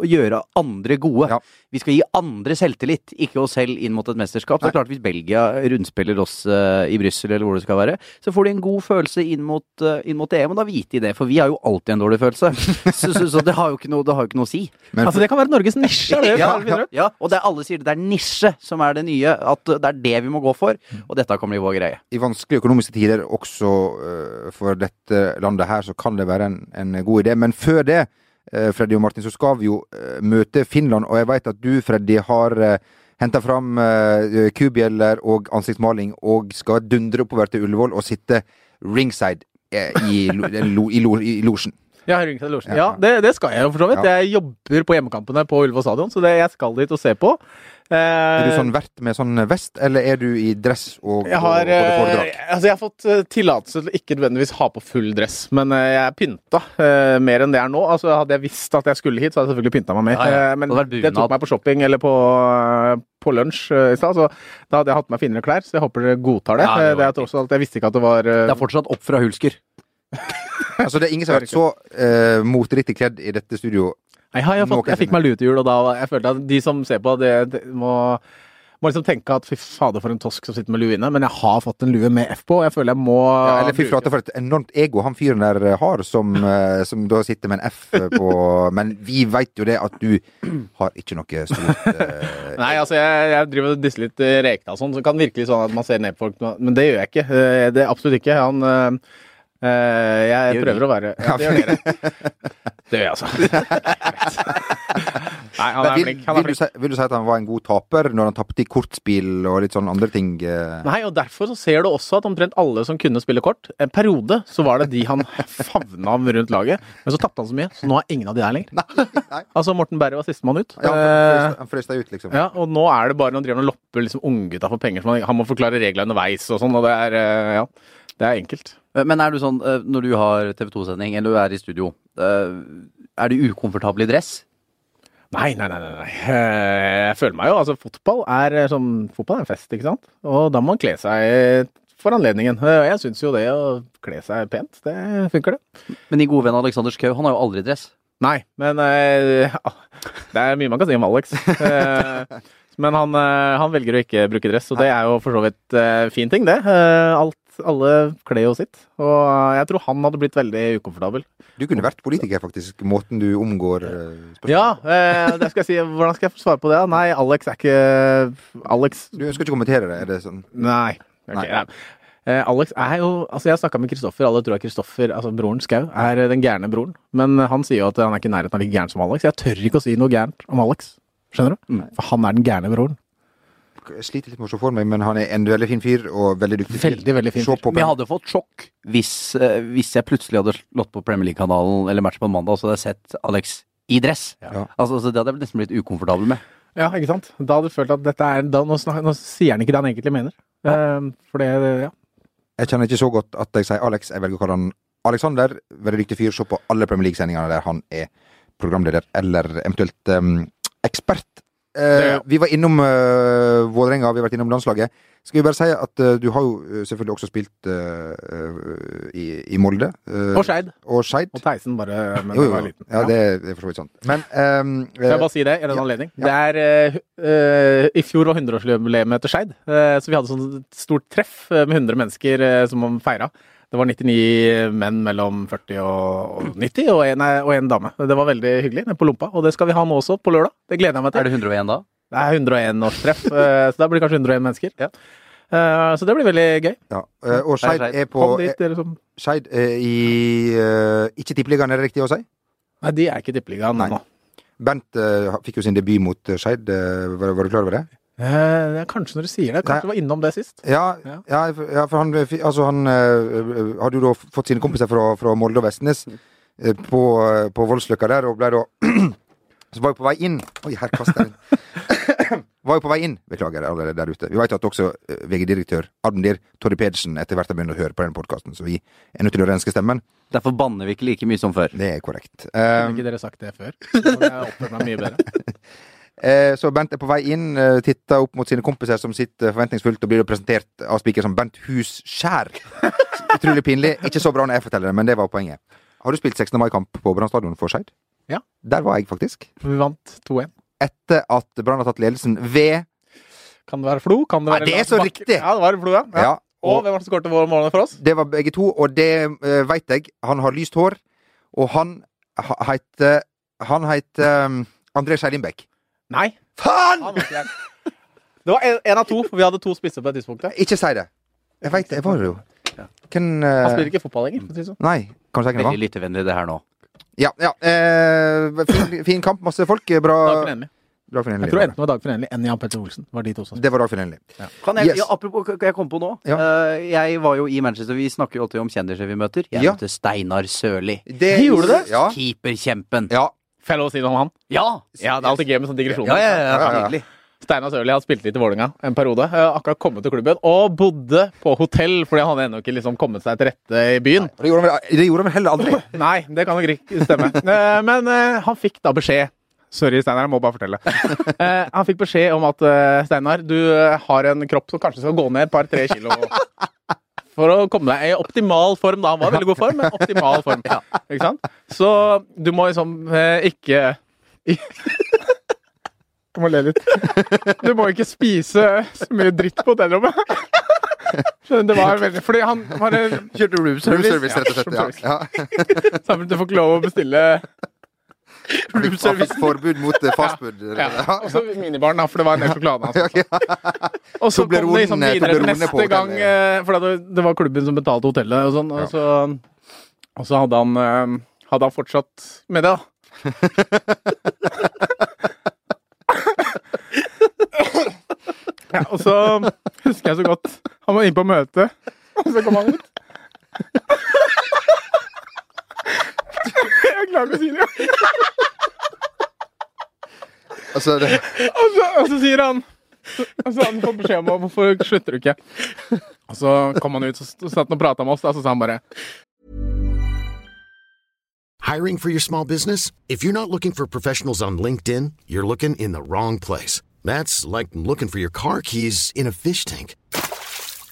gjøre andre gode.
Ja.
Vi skal gi andre selvtillit, ikke oss selv inn mot et mesterskap. Så det er klart Hvis Belgia rundspiller oss eh, i Brussel, eller hvor det skal være, så får de en god følelse inn mot, uh, inn mot EM, og da vite de det. For vi har jo alltid en dårlig følelse. [laughs] så, så, så det har jo ikke noe, det har jo ikke noe å si.
Men
Altså, det kan være Norges nisje, det?
Ja, ja, og det er, alle sier det, det er nisje som er det nye. At det er det vi må gå for. Og dette kan bli vår greie.
i vanskelige økonomiske tider også uh, for dette landet her, så kan det være en, en god idé. Men før det, uh, Freddy og Martin, så skal vi jo uh, møte Finland. Og jeg vet at du, Freddy, har uh, henta fram uh, kubjeller og ansiktsmaling og skal dundre oppover til Ullevål og sitte ringside eh, i, lo, [laughs] lo, i, lo, i losjen.
Ja, Ringstad Losjen.
Ja.
Ja, det, det skal jeg jo for så vidt.
Ja.
Jeg jobber på hjemmekampene på Ullevål stadion, så det, jeg skal dit og se på. Eh,
Er du sånn vert med sånn vest, eller er du i dress og,
jeg har,
og,
eh,
foredrag?
altså jeg har fått eh, tillatelse til ikke nødvendigvis ha på full dress, men eh, jeg er pynta eh, mer enn det er nå. Altså Hadde jeg visst at jeg skulle hit, så hadde jeg selvfølgelig pynta meg mer.
Ja, ja.
Eh, men
Det
det tok meg på shopping eller på, eh, på lunsj eh, i stad, så da hadde jeg hatt på meg finere klær. Så jeg håper dere godtar det.
Ja, det
Eh, det er tross alt, Jeg visste ikke at det var eh,
Det er fortsatt opp fra hulsker.
Altså, det er ingen som har vært så uh, moteriktig kledd i dette studio.
Nei, jeg, fått,
jeg
fikk meg lue til jul, og da jeg følte at de som ser på, det, det må, må liksom tenke at fy fader, for en tosk som sitter med lue inne. Men jeg har fått en lue med F på, og jeg føler jeg må
Ja, eller fy flate, for et enormt ego han fyren der eh, har, som, [laughs] eh, som da sitter med en F på Men vi veit jo det at du har ikke noe stort uh, [laughs]
Nei, altså jeg, jeg driver og disser litt rekene Rekdal og sånn, så det kan virkelig sånn at man ser ned på folk, men det gjør jeg ikke. Det er absolutt ikke. Han Jeg
Gjør
prøver å være Ja, [laughs] det gjør dere. [laughs] Det gjør jeg, altså. [laughs] Nei, han er
vil,
flink. Han
vil, du si, vil du si at han var en god taper når han tapte i kortspill og litt sånn andre ting? eh?
Nei, og derfor så ser du også at omtrent alle som kunne spille kort En periode så var det de han favna om rundt laget, men så tapte han så mye, så nå er ingen av de der lenger.
nei.
Altså, Morten Berre var sistemann ut.
Ja, han
Eh,
frøs- deg ut, liksom.
Ja, og nå er det bare når han driver og lopper liksom unggutta for penger. så Han, han må forklare reglene underveis og sånn, og det er eh, Ja, det er enkelt.
Eh, Men er du sånn, eh, når du har TV 2-sending, eller du er i studio, eh, er du ukomfortabel i dress?
Nei, nei, nei. nei, Jeg føler meg jo Altså, fotball er som Fotball er en fest, ikke sant? Og da må man kle seg for anledningen. Jeg syns jo det å kle seg pent, det funker, det.
Men din gode venn Alexander Schou, han har jo aldri dress.
Nei, men ja, [laughs] Det er mye man kan si om Alex. Men han, han velger å ikke bruke dress, og det er jo for så vidt fin ting, det. Alt, alle kler jo sitt. Og jeg tror han hadde blitt veldig ukomfortabel.
Du kunne vært politiker, faktisk. Måten du omgår eh, spørsmål
Ja, eh, det skal jeg si. Hvordan skal jeg svare på det? Nei, Alex er ikke Alex
Du ønsker ikke å kommentere det? Er det sånn?
Nei. Okay,
Nei.
nei. Eh, Alex er jo Altså, jeg snakka med Kristoffer. Alle tror at Kristoffer, altså broren Skau, er eh, den gærne broren. Men han sier jo at han er ikke i nærheten av like gæren som Alex. Jeg tør ikke å si noe gærent om Alex. Skjønner du?
Nei.
For han er den gærne broren.
Sliter litt med å se for meg, men han er en veldig fin fyr og veldig dyktig.
Veldig, veldig fin fyr.
Vi
Men jeg hadde fått sjokk hvis, eh, hvis jeg plutselig hadde slått på Premier League-kanalen eller match på mandag, og så hadde jeg sett Alex i dress.
Ja.
Altså, altså, det hadde jeg nesten blitt ukomfortabel med.
Ja, ikke sant? Da hadde du følt at dette er da, nå, snak, nå sier han ikke det han egentlig mener. Eh, for det, ja.
Jeg kjenner ikke så godt at jeg sier Alex. Jeg velger å kalle han Alexander. Veldig dyktig fyr. Se på alle Premier League-sendingene der han er programleder eller eventuelt um, ekspert. Eh, Vi var innom uh, Vålerenga, vi har vært innom landslaget. Skal vi bare si at uh, du har jo selvfølgelig også spilt i, i Molde.
Og Skeid.
Og.
Og Theisen, bare men
Jo,
det
jo,
var liten.
Ja, det, det er for så vidt sant. Men ehm,
Skal jeg bare si det i den
Ja.
anledning?
Ja.
Det er I fjor var 100-årsjubileet til Skeid, så vi hadde sånn stort treff med 100 mennesker som man feira. Det var 99 menn mellom 40 og 90, og en, og en dame. Det var veldig hyggelig på Lompa, og det skal vi ha nå også, på lørdag. Det gleder jeg meg til.
Er det 101 da?
Det er 101-årstreff, så da blir det kanskje 101 mennesker.
Ja.
Eh, Så det blir veldig gøy.
ja. eh, Og Skeid er på
Kom dit, dere som
Skeid i eh, Ikke tippeligaen, er det riktig å si?
Nei, de er ikke Tippeligaen
Nei.
nå.
Bent eh, fikk jo sin debut mot eh, Skeid. eh, var, var du klar over det?
Eh, Kanskje når du sier det. Kanskje du var innom det sist.
Ja,
Ja.
ja. for- han, eh, altså han øh, hadde jo da fått sine kompiser fra, fra Molde og Vestnes mm. på, på Voldsløkka der, og ble da [clears throat] Så var jo på vei inn Oi, her kaster jeg den. [clears throat] Var jo på vei inn, beklager alle der ute. Vi vet at også VG-direktør Admdir Torry Pedersen etter hvert har begynt å høre på den podkasten, så vi er nødt til å renske stemmen.
Derfor banner vi ikke like mye som før.
Det er korrekt.
Kunne
Um,
ikke dere sagt det før? Så hadde jeg oppført meg mye bedre. [laughs]
Eh, så Bent er på vei inn, eh, titter opp mot sine kompiser som sitter forventningsfullt, og blir presentert av spiker som Bent Husskjær. [laughs] Utrolig pinlig. Ikke så bra når jeg forteller det, men det var poenget. Har du spilt 16. mai-kamp på Brann stadion for Skeid?
Ja.
Der var jeg faktisk.
Vi vant 2-1.
Etter at Brann har tatt ledelsen ved
Kan det være Flo? Kan det
Ja,
være
det er så riktig.
Ja, det var Flo, ja. ja.
Ja,
Og
og
hvem var det som skåret målene for oss?
det var begge to, og det uh, veit jeg. Han har lyst hår, og han heter Han heter um, André Skjeilindbekk.
Nei.
Faen!
Han var ikke der. Det var en, en av to, for vi hadde to spisser på det tidspunktet.
Ikke si det. Jeg veit det. Jeg var det jo. Hvem
Han
uh,
spiller ikke fotball lenger. for å si det sånn.
Nei, kan du si det
Veldig
lite
vennlig det her nå.
Ja, ja. eh, fin, fin kamp, masse folk. Bra.
Dagfinn Enli.
Dagfinn
Jeg tror enten det var Dagfinn Enli enn Jan Petter Olsen. Var de to som
Det var Dagfinn Enli.
Kan jeg,
Yes.
ja, apropos, kan jeg komme på nå.
Ja.
Eh, jeg var jo i Manchester, vi snakker jo alltid om kjendiser vi møter. Jeg
Ja.
møtte Steinar Sørli.
Det,
Gjorde det?
Ja.
Keeperkjempen.
ja.
Får jeg lov å si noe om han?
Ja!
Ja, det er alltid gøy med sånne digresjoner.
Ja, ja, ja,
Ja, ja, ja.
Steinar Sørli hadde spilt litt i Vålerenga en periode. eh, Akkurat kommet til klubben og bodde på hotell fordi han hadde ennå ikke liksom kommet seg til rette i byen.
Det gjorde han det gjorde han vel heller aldri. [laughs]
Nei, det kan nok ikke stemme. Eh, Men eh, han fikk da beskjed Sorry, Steinar, jeg må bare fortelle. [laughs] Han fikk beskjed om at Steinar, du har en kropp som kanskje skal gå ned et par-tre kilo. [laughs] For å komme deg i optimal form, da. Han var i veldig god form, men optimal form. [laughs] Ja. Ikke sant? Så du må liksom eh, ikke [laughs] Du må le litt. Du må ikke spise så mye dritt på hotellrommet. [laughs] Skjønner, det var veldig Fordi han var en
Kjørte room
service, rett og slett. Ja. Ja.
Samtidig du får ikke lov å bestille
Han fikk- han fikk [laughs] forbud mot eh, [laughs] fastfood.
ja. Og så minibaren, da, for det var en del sjokolade. Altså. [laughs] Og så kom det liksom videre neste gang, eh, for det, det var klubben som betalte hotellet og sånn. Og så, og så hadde, han, eh, hadde han fortsatt med det, da. Ja, og så husker jeg så godt Han var inne på møte, og så kom han ut. Jeg klarer ikke å si det. [laughs]
Altså, det,
Og så, og så sier han Og så har han fått beskjed om hvorfor slutter du ikke. Og så kom han ut, og så satt og prata med oss, og så sa han bare
Hiring for your small business? If you're not looking for professionals on LinkedIn, you're looking in the wrong place. That's like looking for your car keys in a fish tank.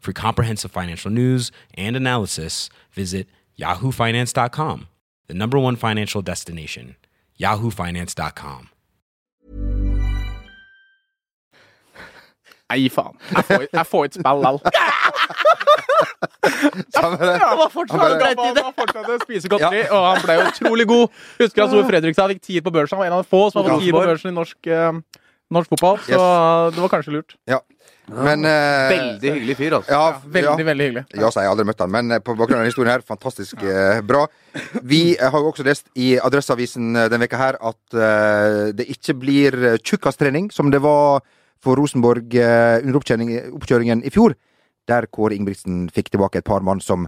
For comprehensive financial news and analysis, visit yahoofinance.com, the number one financial destination, yahoofinance.com.
Nei, faen. Jeg får, ikke spille lall. Han var fortsatt,
Han
han å spise godteri, og han ble utrolig god. Husker at Fredrik sa Fredrikstad fikk tier på børsen. Han var en av de få som hadde fått tier på børsen i norsk, eh, norsk fotball, så
Yes.
det var kanskje lurt.
Ja. Men eh,
Veldig hyggelig fyr, altså.
Ja,
Veldig,
ja.
veldig hyggelig.
Ja, så har jeg aldri møtt han, men eh, på bakgrunn av denne historien her, fantastisk eh, bra. Vi eh, har jo også lest i Adresseavisen eh, denne veka her at eh, det ikke blir eh, tjukkastrening, som det var for Rosenborg eh, under oppkjøring- oppkjøringen i fjor, der Kåre Ingebrigtsen fikk tilbake et par mann som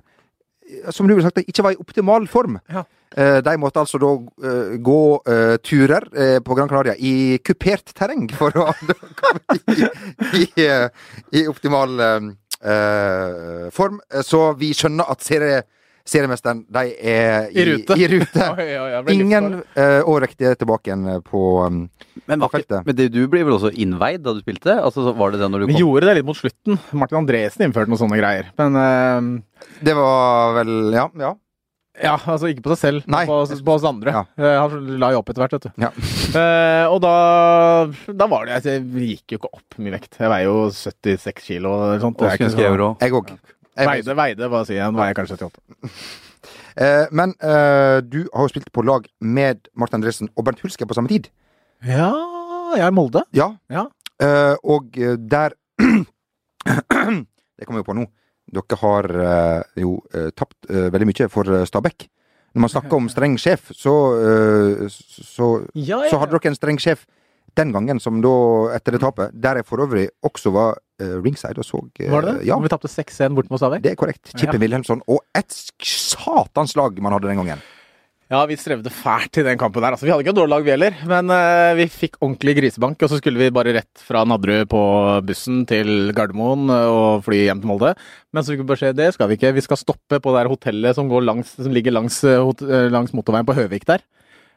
som du ville sagt, ikke var i optimal form.
Ja.
Eh, de måtte altså da eh, gå eh, turer eh, på Gran Canaria i kupert terreng for å [laughs] komme i, i, eh, i optimal eh, eh, form. Eh, Så vi skjønner at serie, seriemesteren, de er i,
I rute.
I rute. [laughs]
Oi, oi,
Ingen uh, overvektige tilbake igjen på um,
Men,
på feltet.
men det, du ble vel også innveid da du spilte? Altså, så var det det når du kom?
Vi gjorde det litt mot slutten. Martin Andresen innførte noen sånne greier. Men uh,
Det var vel Ja. ja.
ja, altså ikke på seg selv,
Nei.
men på, på oss andre.
Ja.
Eh, han la jo opp etter hvert, vet du.
Ja.
uh, [laughs] og da, da var det altså, Jeg gikk jo ikke opp mye vekt. Jeg veier jo 76 kilo eller sånt.
Og skulle
ikke
ønske
så-
euro.
Jeg òg.
Veide, veide, hva sier jeg? Nå er jeg kanskje 78. [laughs]
Eh, men eh, du har jo spilt på lag med Martin Andresen og Bernt Hulsker på samme tid.
Ja, jeg er Molde.
Ja.
Ja.
Eh, og eh, der [clears throat] Det kommer jo på nå. Dere har eh, jo eh, tapt eh, veldig mye for Stabæk. Når man snakker om streng sjef, så, eh, så,
Ja,
så hadde dere en streng sjef den gangen, som da, etter det tapet, der jeg for øvrig også var uh, ringside og så uh,
Var det det?
Ja,
vi tapte 6-1 borte mot Stabæk?
det er korrekt. Chippen
Ja.
Wilhelmsson. Og et satans lag man hadde den gangen.
Ja, vi strevde fælt i den kampen der. Altså, vi hadde ikke et dårlig lag, vi heller. Men uh, vi fikk ordentlig grisebank, og så skulle vi bare rett fra Nadderud på bussen til Gardermoen og fly hjem til Molde. Men så fikk vi beskjed det skal vi ikke. Vi skal stoppe på det hotellet som, går langs, som ligger langs, langs motorveien på Høvik der.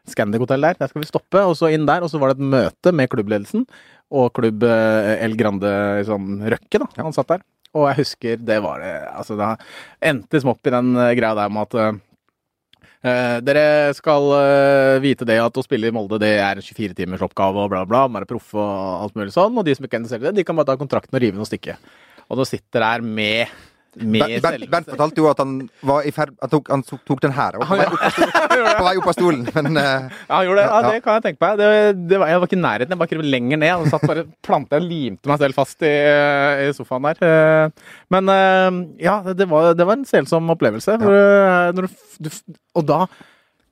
Scandic hotell der. Der skal vi stoppe, og så inn der. Og så var det et møte med klubbledelsen og klubb eh, El Grande sånn Røkke, da. Han satt der. Og jeg husker det var det Altså, det endte som opp i den eh, greia der med at eh, Eh, dere skal eh, vite det at å spille i Molde det er en 24 timers oppgave og bla, bla. Være proff og alt mulig sånn. Og de som ikke er interessert i det, de kan bare ta kontrakten og rive den og stikke. Og du sitter der med
Bernt, Bernt, Bernt fortalte jo at han var i ferd Han tok, han tok, den her. På vei [laughs] på vei opp av stolen men uh,
Ja, han gjorde det. Ja,
Ja, ja.
det kan jeg tenke meg. Det, det var, jeg var ikke i nærheten, jeg var ikke lenger ned. Jeg satt bare planta og limte meg selv fast i, i sofaen der. Eh, Men eh, ja, det var, det var en selsom opplevelse. For, eh, du, du, og da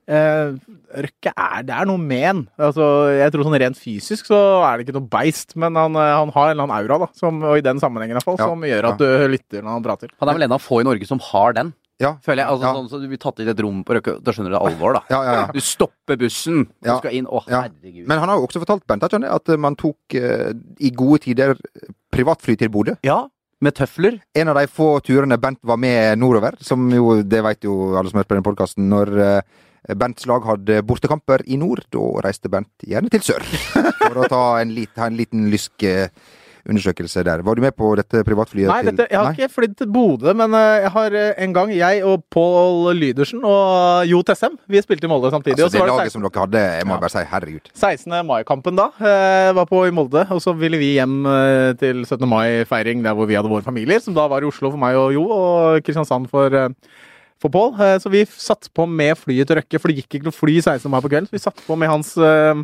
eh, Røkke er Det er noe med han. Altså, jeg tror sånn rent fysisk så er det ikke noe beist, men han, eh, han har en eller annen aura, da, som, og i den sammenhengen i hvert fall,
Ja,
som gjør at du lytter når han prater.
Han er vel en av få i Norge som har den,
ja.
føler jeg. Altså,
Ja.
sånn, så du blir tatt inn i et rom på Røkke, da skjønner du det alvor, da.
Ja, ja, ja.
Du stopper bussen, du
Ja.
skal inn. Å,
Ja.
herregud.
Men han har jo også fortalt Bent, jeg at man tok eh, i gode tider privatfly til Bodø.
ja, med tøfler.
En av de få turene Bent var med nordover, som jo, det vet jo alle som hører på den podkasten, når eh, Bents lag hadde bortekamper i nord, da reiste Bernt gjerne til sør. [laughs] For å ta en, lit, ha en liten lysk eh, undersøkelse der. Var du med på dette privatflyet
Nei, dette, jeg har ikke flydd til Bodø, men eh, jeg har eh, en gang jeg og Pål Lydersen og Jo Tessem Vi spilte i Molde samtidig.
Altså, det
var det
laget som dere hadde, jeg må
Ja.
bare si herregud.
16. mai-kampen da. var på i Molde, og så ville vi hjem til 17. mai-feiring der hvor vi hadde våre familier, som da var i Oslo for meg og Jo, og Kristiansand for, for Pål. Eh, så vi satt på med flyet til Røkke, for det gikk ikke noe fly 16. mai på kvelden. Så vi satt på med hans, eh,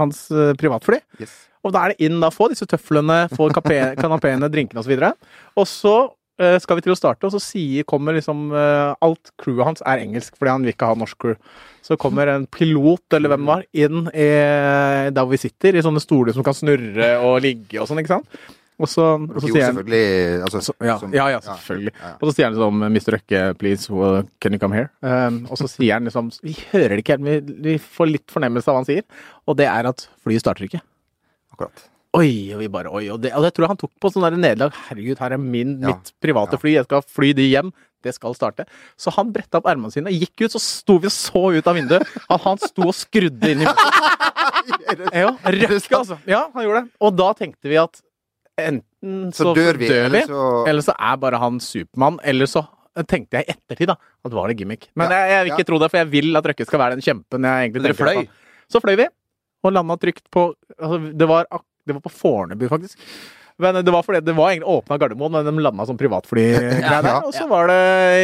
hans eh, privatfly.
Yes.
Og da er det inn da, få disse tøflene, få [laughs] kanapeene, drinkene osv. Og så skal vi til å starte, og så sier, kommer liksom Alt crewet hans er engelsk, fordi han vil ikke ha norsk crew. Så kommer en pilot, eller hvem det var, inn i, der hvor vi sitter, i sånne stoler som kan snurre og ligge og sånn, ikke sant? Og så, og så
Jo,
sier han
selvfølgelig altså,
så, ja,
som-
ja, ja, selvfølgelig.
ja.
Og så sier han liksom Mr. Røkke, please, can you come here? Um, og så sier han liksom Vi hører det ikke helt, vi, vi får litt fornemmelse av hva han sier. Og det er at flyet starter ikke.
Akkurat.
Oi, og vi bare oi. Og det, og det tror jeg han tok på sånn der nederlag. Herregud, her er min, mitt private fly. Jeg skal fly de hjem. Det skal starte. Så han bretta opp ermene sine, gikk ut, så sto vi og så ut av vinduet. At han sto og skrudde inn i [laughs] Ja, Røkke, altså. Ja, han gjorde det. Og da tenkte vi at enten så,
Så dør vi, eller så
eller så er bare han Supermann, eller så tenkte jeg i ettertid da, at var det gimmick. Men
Ja,
jeg, jeg vil ikke
ja.
tro det, for jeg vil at Røkke skal være den kjempen jeg egentlig
Dere
tenker
fløy?
han- Så fløy vi, og landa trygt på altså, det, var, det var på Fornebu, faktisk. Men det var fordi det var egentlig åpna Gardermoen, men de landa som privatfly. [laughs]
Ja, ja.
Og så var det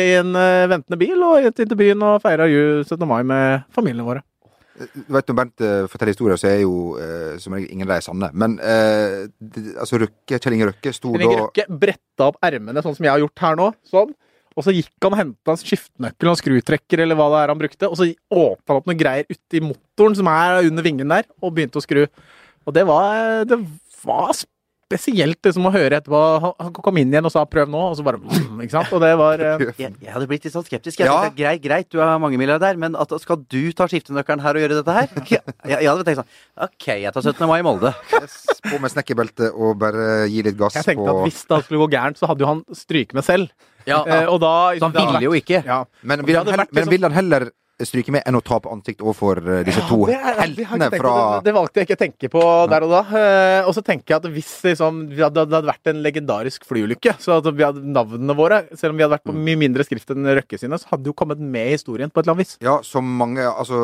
i en eh, ventende bil og inn til byen og feira 17. mai med familiene våre.
Du vet, Når Bernt eh, forteller historier, så er jo eh, som regel ingen av de sanne. Men eh, altså Røkke, Kjell Inge Røkke sto
Kjell Inge Røkke bretta opp ermene, sånn som jeg har gjort her nå. Sånn. Og så gikk han og henta en skiftenøkkel og skrutrekker, eller hva det er han brukte. Og så åpna han opp noen greier uti motoren som er under vingen der, og begynte å skru. Og det var, det var spesielt liksom, å høre etterpå. Han, han kom inn igjen og sa 'prøv nå', og så bare [laughs] Ikke sant? Og det var eh,
Jeg, jeg hadde blitt litt sånn skeptisk. Jeg
Ja.
tenkte, greit, greit, du er mangemilliardær, men at, skal du ta skiftenøkkelen her og gjøre dette her? [laughs] Jeg, jeg hadde tenkt sånn Ok, jeg tar 17. mai i Molde. [laughs]
på med snekkerbelte og bare gi litt gass på
Jeg tenkte
på
at hvis det skulle gå gærent, så hadde jo han stryket med selv.
Ja,
Eh, og da
Så han ville jo ikke.
Ja.
Men
ville
vil, han, men
liksom-
vil han heller stryke med enn å tape ansikt overfor disse disse to
det
heltene fra
det, det valgte jeg ikke å tenke på der og da. Eh, og så tenker jeg at hvis liksom, det hadde vært en legendarisk flyulykke, så at vi hadde navnene våre, selv om vi hadde vært på mye mindre skrift enn Røkke sine, så hadde jo kommet med i historien på et eller annet vis.
Ja, som mange Altså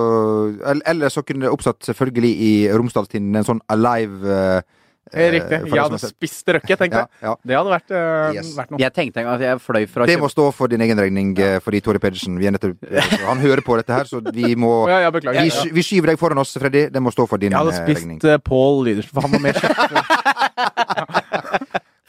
Eller så kunne det oppstått selvfølgelig i Romsdalstinden en sånn alive eh,
Eh, Riktig. Jeg hadde spist Røkke, tenkte jeg.
ja.
Det hadde vært, eh,
Yes.
vært noe.
Jeg tenkte en gang at jeg fløy fra
Det må stå for din egen regning, ja. fordi Tore Pedersen vi er nettopp, [laughs] eh, Han hører på dette her, så vi må [laughs]
Ja, beklager.
vi, vi skyver deg foran oss, Freddy. Det må stå for din regning.
Jeg hadde
spist regning.
uh, Lydersen, for han var mer [laughs] kjent.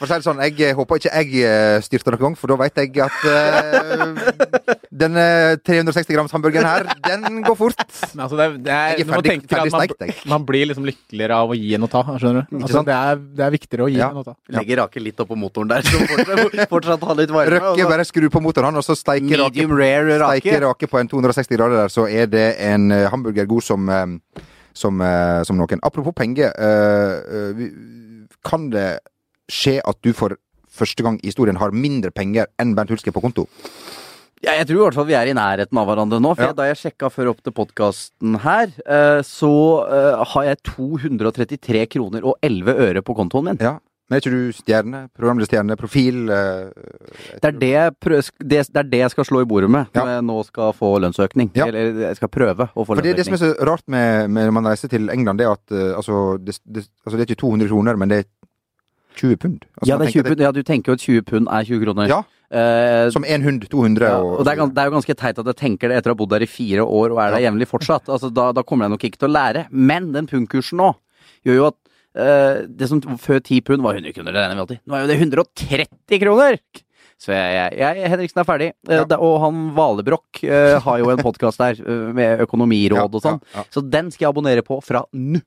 For å si det sånn, jeg håper ikke jeg eh, styrter noen gang, for da vet jeg at uh, [laughs] denne 360 grams hamburgeren her, den går fort.
Men altså, det, er- det er,
Jeg er ferdig- ferdig
man,
steikt, jeg.
man blir liksom lykkeligere av å gi enn å ta, skjønner du? Altså, det, er, det er viktigere å gi
Ja.
enn å ta.
Legger rake litt oppå motoren der, så fortsatt, [laughs] fortsatt ha litt varme.
Røkke bare skrur på motoren, han, og så steiker rake,
rake.
steiker rake på en 260 grader der, så er det en eh, hamburger god som, eh, som, som noen. Apropos penger, eh, eh, kan det skje at du for første gang i historien har mindre penger enn Bernt Hulske på konto?
Ja, jeg tror i hvert fall vi er i nærheten av hverandre nå. For
Ja.
Da jeg sjekka før opp til podkasten her, eh, så eh, har jeg 233 kroner og 11 øre på kontoen min.
Ja. Men er ikke du stjerne? Programlederstjerne? Profil? eh,
Det er det, jeg det, er det jeg skal slå i bordet med
Ja.
når jeg nå skal få lønnsøkning.
Ja.
Eller jeg skal prøve å få
For det, det som er så rart med, med når man reiser til England, det er at altså, det, det, altså, det er ikke 200 kroner, men det er 20 pund. Altså,
Ja, det er 20 pund. Ja, du tenker jo at 20 pund er 20 kroner.
Ja,
Eh,
som en hund, 200
ja,
og,
og det er, det er jo ganske teit at jeg tenker det etter å ha bodd der i fire år og er der jevnlig fortsatt. Altså, da, da kommer jeg nok ikke til å lære. Men den pundkursen nå gjør jo at eh, det som før 10 pund var 100 kroner, det. Nå er jo det 130 kroner! Så jeg, jeg, jeg Henriksen er ferdig. Eh,
Ja.
og han Valebrokk uh, har jo en podkast der uh, med økonomiråd
Ja,
og sånn.
ja.
Så den skal jeg abonnere på fra nå.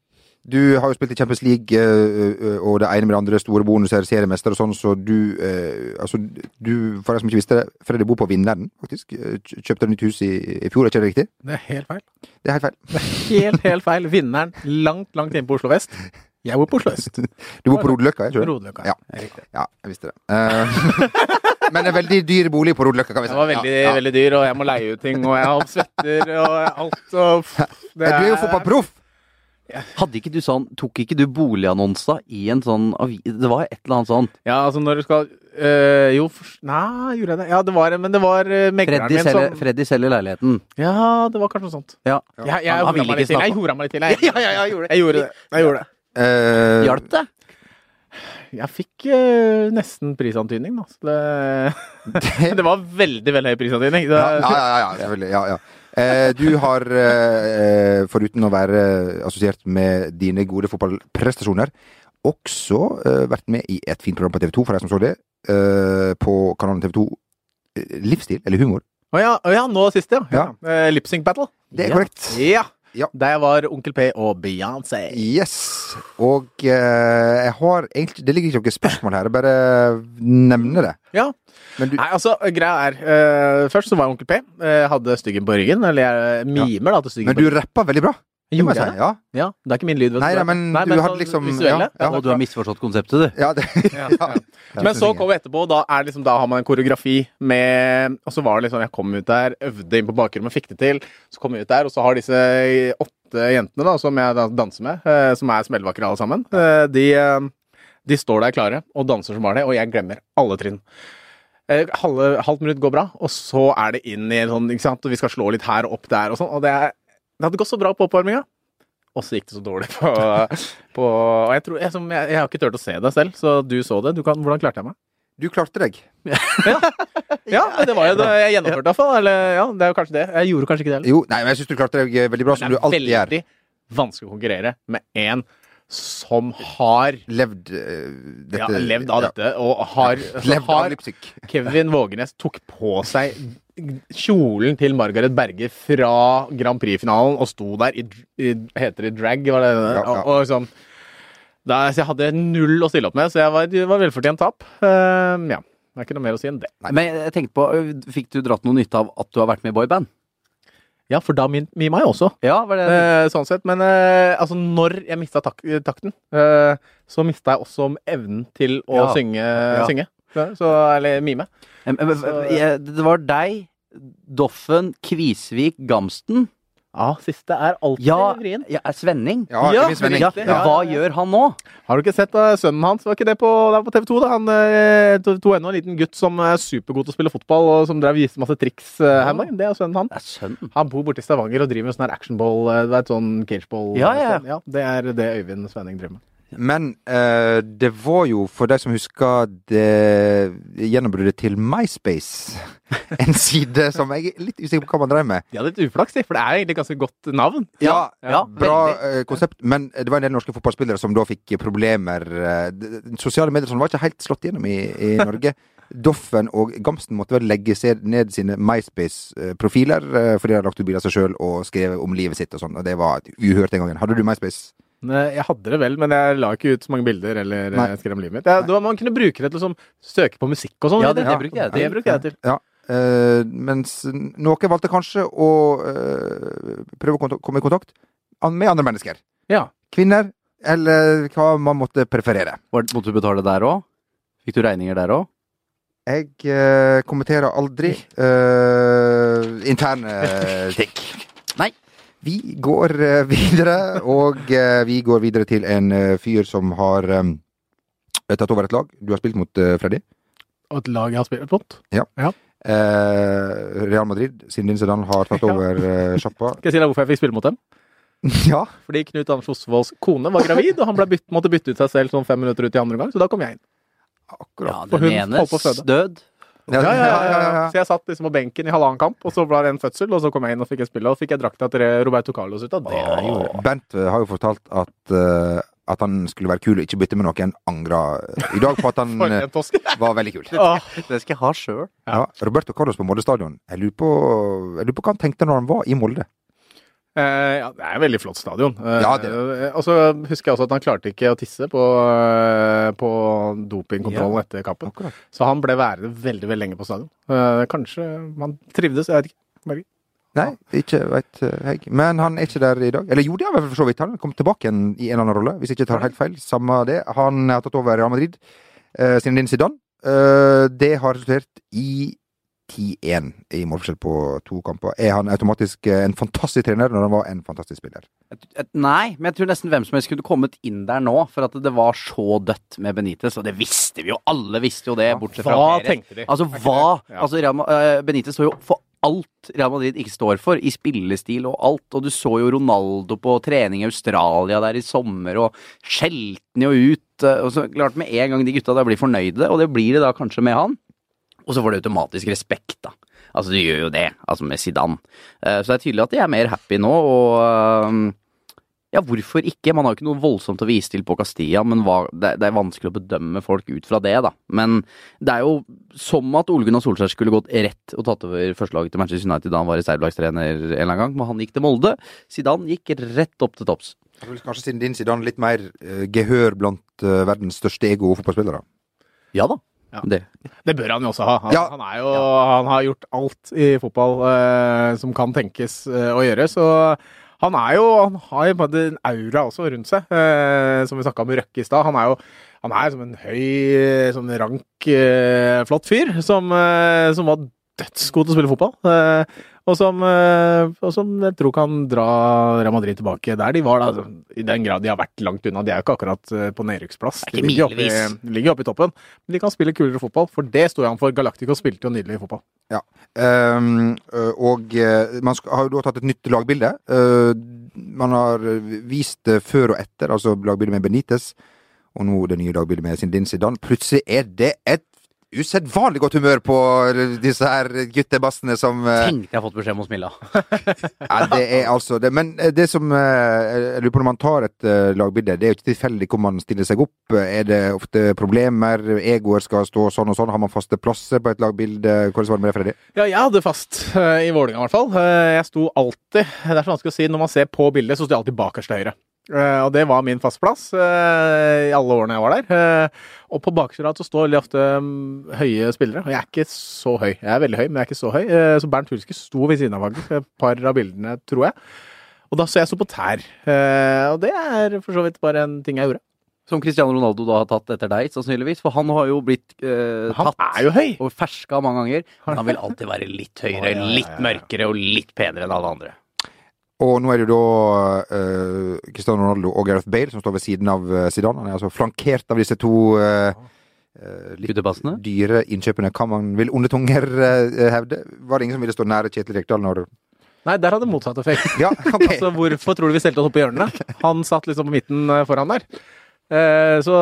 Du har jo spilt i Champions League, eh, eh, og det ene med det andre, store bonuser, seriemester og sånn, så du eh, Altså, du, for deg som ikke visste det, Freddy bor på Vinneren, faktisk. Eh, kj- Kjøpte nytt hus i, i fjor, er ikke det riktig?
Det er helt feil.
Det er helt feil.
Det er Helt, helt feil. Vinneren langt, langt inne på Oslo vest. Jeg bor på Oslo øst.
Du bor på Rodeløkka, jeg ikke det?
Rodeløkka.
Ja.
Er.
Ja, jeg visste det. Uh, [laughs] men en veldig dyr bolig på Rodeløkka, kan vi si.
Den var veldig,
Ja,
veldig dyr, og jeg må leie ut ting, og jeg har svetter og alt. Og [laughs] det
Du er jo fotballproff!
Hadde ikke du sånn Tok ikke du boligannonsa i en sånn avis? Det var et eller annet sånn
Ja, altså når du skal øh, Jo, nei, gjorde jeg det? Ja, det var Men det var øh, megleren
Freddy
min
selger,
som
Freddy selger leiligheten.
Ja, det var kanskje noe sånt.
Ja.
Jeg, jeg,
Han- han
hora
ville
meg
ikke
litt til. Jeg hora meg litt til. Jeg, [laughs]
Ja, ja, ja, jeg gjorde det.
jeg gjorde det. Jeg gjorde det.
Eh,
Hjalp det?
Jeg fikk øh, nesten prisantydning, da. Så [laughs] det, det var veldig, veldig høy prisantydning. Det,
Ja, ja, ja, ja, selvfølgelig. Ja, ja. Eh, du har, eh, foruten å være assosiert med dine gode fotballprestasjoner, også eh, vært med i et fint program på TV 2, for deg som så det, eh, på kanalen TV 2 eh, Livsstil, eller humor.
Å ja, oh ja, nå sist, ja. ja.
Ja.
Eh, Lip Battle.
Det er korrekt.
Ja.
Ja.
Der var Onkel P og Beyoncé.
Yes. Og eh, jeg har egentlig Det ligger ikke noe spørsmål her, jeg bare nevner det.
Ja.
Men du
Nei, altså, greia er uh, Først så var jeg Onkel P. Uh, hadde styggen på ryggen. Eller jeg mimer da til styggen
Men du rappa veldig bra. Det
Gjorde
jeg si. Ja,
Ja, det er ikke min lyd. vet
Nei,
du.
nei, men du hadde
sånn
liksom-
Visuelle.
ja, ja.
Og du har misforstått konseptet, du. [laughs]
ja, det,
Ja, ja. [laughs] Men så kom vi etterpå, og da, er liksom, da har man en koreografi med Og så var det liksom Jeg kom ut der, øvde inn på bakrommet, fikk det til. Så kom jeg ut der, og så har disse åtte jentene da, som jeg danser med, eh, som er smellvakre alle sammen, eh, de, eh, de står der klare og danser som bare det, og jeg glemmer alle trinn. Halve, halvt minutt går bra, og så er det inn i sånn, ikke sant, og vi skal slå litt her og opp der og sånn, og det, er, det hadde gått så bra på oppvarminga. Og så gikk det så dårlig på, på Og jeg, tror, jeg, som, jeg, jeg har ikke turt å se det selv, så du så det. Du kan, hvordan klarte jeg meg?
Du klarte deg.
Ja, [laughs] det var jo det jeg gjennomførte, i hvert fall. Eller ja, det er jo kanskje det. Jeg gjorde kanskje ikke det heller.
Jo, nei, men jeg syns du klarte deg veldig bra, som du alltid gjør.
Det er veldig vanskelig å konkurrere med en som har
Levd uh, dette
ja, levd av dette, og har,
Levd av
har
lipsync.
Kevin Vågenes tok på seg kjolen til Margaret Berge fra Grand Prix-finalen og sto der i, i Heter det drag? Var det,
Ja, ja.
Og, og liksom da, så Jeg hadde null å stille opp med, så jeg var, det var velfortjent tap. Uh, ja. Det er ikke noe mer å si enn det.
Men jeg tenkte på, fikk du dratt noe nytte av at du har vært med i boyband?
Ja, for da min- meg jeg også.
Ja, var det
Eh, sånn sett. Men eh, altså, når jeg mista tak takten, eh, så mista jeg også evnen til å
Ja.
synge,
Ja.
synge. Så, så, eller mime. Så-
Det var deg, Doffen, Kvisvik, Gamsten.
Ja, siste er alltid
Ja,
vrien.
ja Svenning.
Ja,
Ja,
Svenning.
Ja, hva gjør han nå?
Har du ikke sett uh, sønnen hans? Var ikke det på, det var på TV 2? da? Han uh, tok ennå en liten gutt som er supergod til å spille fotball, og som drev viste masse triks uh, her. Det er sønnen han.
Det er sønnen.
Han bor borte i Stavanger og driver med sånn her actionball, uh, er et sånn cageball.
Ja, ja.
Sånn. ja. Det er det Øyvind Svenning driver med.
Men eh, det var jo, for de som husker det gjennombruddet til MySpace, [laughs] en side som jeg er litt usikker på hva man drev med.
Hadde litt uflaks, for det er egentlig ganske godt navn.
Ja,
ja,
bra eh, konsept, men det var en del norske fotballspillere som da fikk problemer. eh, Sosiale medier som var ikke helt slått gjennom i, i [laughs] Norge. Doffen og Gamsten måtte vel legge ned sine MySpace-profiler eh, fordi de hadde lagt ut bilder av seg sjøl og skrevet om livet sitt og sånn, og det var uhørt den gangen. Hadde du MySpace?
Jeg hadde det vel, men jeg la ikke ut så mange bilder eller
Nei.
eh, skrev om livet mitt. Det, det man kunne bruke det til å liksom, søke på musikk og sånn.
Ja, det, det brukte jeg
det
til.
brukte jeg til.
Ja. Uh, mens noen valgte kanskje å uh, prøve å komme i kontakt med andre mennesker.
Ja.
Kvinner, eller hva man måtte preferere.
Hva Måtte du betale der òg? Fikk du regninger der òg?
Jeg uh, kommenterer aldri [laughs] eh, interne ting. Vi går eh, videre, og eh, vi går videre til en eh, fyr som har tatt over et lag. Du har spilt mot uh, Freddy.
Og et lag jeg har spilt mot.
Ja. Real Madrid, siden din sedan har tatt
Ja.
over uh, sjappa.
Skal jeg si deg hvorfor jeg fikk spille mot dem?
ja.
Fordi Knut Anders Osvolds kone var gravid, og han bytt, måtte bytte ut seg selv sånn fem minutter ut i andre gang, så da kom jeg inn.
Akkurat.
Ja, den enes død.
Ja,
Ja, ja. Så jeg satt liksom på benken i halvannen kamp, og så ble det en fødsel, og så kom jeg inn og fikk et spill, og fikk jeg drakta til Roberto Carlos ut av det. Åh.
Bent eh, har jo fortalt at, uh, at han skulle være kul og ikke bytte med noen. Angra i dag på at han [laughs] eh, var veldig kul. [laughs]
Det skal jeg ha sjøl.
Ja, Roberto Carlos på Molde stadion. Jeg lurer på, jeg lurer på hva han tenkte når han var i Molde.
Eh, ja, det er et veldig flott stadion. Eh,
Ja, det
eh, Og så husker jeg også at han klarte ikke å tisse på, eh, på dopingkontrollen etter kampen.
Akkurat.
Så han ble værende veldig veldig lenge på stadion. Eh, kanskje han trivdes, jeg vet ikke. Merker.
Nei, ikke veit jeg. Men han er ikke der i dag. Eller jo, det har vel for så vidt. Han kom tilbake igjen i en eller annen rolle, hvis jeg ikke tar helt feil. Samme det. Han har tatt over Real Madrid. Uh, din Zidane. Eh, det har resultert i 10-1 i målforskjell på to kamper. Er han automatisk eh, en fantastisk trener når han var en fantastisk spiller?
Et- Nei, men jeg tror nesten hvem som helst kunne kommet inn der nå, for at det var så dødt med Benitez, og det visste vi jo. Alle visste jo det, bortsett fra
Hva tenkte de?
Altså hva?
Ja.
Altså eh, Benitez står jo for alt Real Madrid ikke står for, i spillestil og alt. Og du så jo Ronaldo på trening i Australia der i sommer, og skjelte han jo ut. eh, Og så klart med en gang de gutta da blir fornøyde, og det blir det da kanskje med han. Og så får de automatisk respekt, da. Altså, du gjør jo det, altså med Zidane. Eh, Så det er tydelig at de er mer happy nå, og eh, ja, hvorfor ikke? Man har jo ikke noe voldsomt å vise til på Castilla, men det, er vanskelig å bedømme folk ut fra det, da. Men det er jo som at Ole Gunnar Solskjær skulle gått rett og tatt over førstelaget til Manchester United da han var reservelagstrener en eller annen gang, men han gikk til Molde. Zidane gikk rett opp til topps.
Kanskje siden din Zidane litt mer eh, gehør blant eh, verdens største ego-fotballspillere?
Ja da.
Ja.
Det.
Det bør han jo også ha. Han,
Ja.
han, er jo, han har gjort alt i fotball eh, som kan tenkes eh, å gjøre, så han er jo Han har jo en aura også rundt seg, eh, som vi snakka om Røkke i stad. Han er jo han er som en høy, sånn rank, eh, flott fyr som, eh, som var dødsgod til å spille fotball. Og, som, eh, og som jeg tror kan dra Real Madrid tilbake der de var, da. I den grad de har vært langt unna. De er jo ikke akkurat eh, på nedrykksplass. De ligger oppe i- ligger oppe i toppen. Men de kan spille kulere fotball, for det sto han for. Galactico spilte jo nydelig fotball.
Um, og man skal, har jo da tatt et nytt lagbilde. Uh, man har vist det før og etter, altså lagbildet med Benitez, og nå det nye lagbildet med Zinedine Zidane. Plutselig er det et usedvanlig godt humør på disse her guttebassene som Tenk
Tenkte jeg fått beskjed om å smile. [laughs]
ja, Det er altså det. Men eh, det som eh, Jeg lurer på når man tar et eh, lagbilde, det er jo ikke tilfeldig hvor man stiller seg opp. Er det ofte problemer? Egoer skal stå sånn og sånn? Har man faste plasser på et lagbilde? Hvordan var det med det, Freddy?
Ja, jeg hadde fast eh, i Vålerenga i hvert fall. Eh, jeg sto alltid Det er så vanskelig å si. Når man ser på bildet, så sto jeg alltid bakerst til høyre. Eh, og det var min fastplass plass i alle årene jeg var der. Eh, og på bakerste rad så står veldig ofte mm, høye spillere. Og jeg er ikke så høy. Jeg er veldig høy, men jeg er ikke så høy. Eh, så Bernt Hulske sto ved siden av faktisk et par av bildene, tror jeg. Og da så jeg så på tær. Eh, og det er for så vidt bare en ting jeg gjorde.
Som Cristiano Ronaldo da har tatt etter deg, sannsynligvis. For han har jo blitt eh,
Han
tatt
er jo
og ferska mange ganger. Men han vil alltid være litt [laughs] høyere, litt mørkere og litt penere enn alle andre.
Og nå er det jo da uh, Cristiano Ronaldo og Gareth Bale som står ved siden av eh, Zidane. Han er altså flankert av disse to uh, litt dyre innkjøpene, kan man vil onde tunger uh, hevde. Var det ingen som ville stå nære Kjetil Rekdal når
Nei, der hadde motsatt effekt. [laughs]
Ja, okay. [laughs]
Altså, hvorfor tror du vi stelte oss opp i hjørnene? Han satt liksom på midten foran der. Eh, så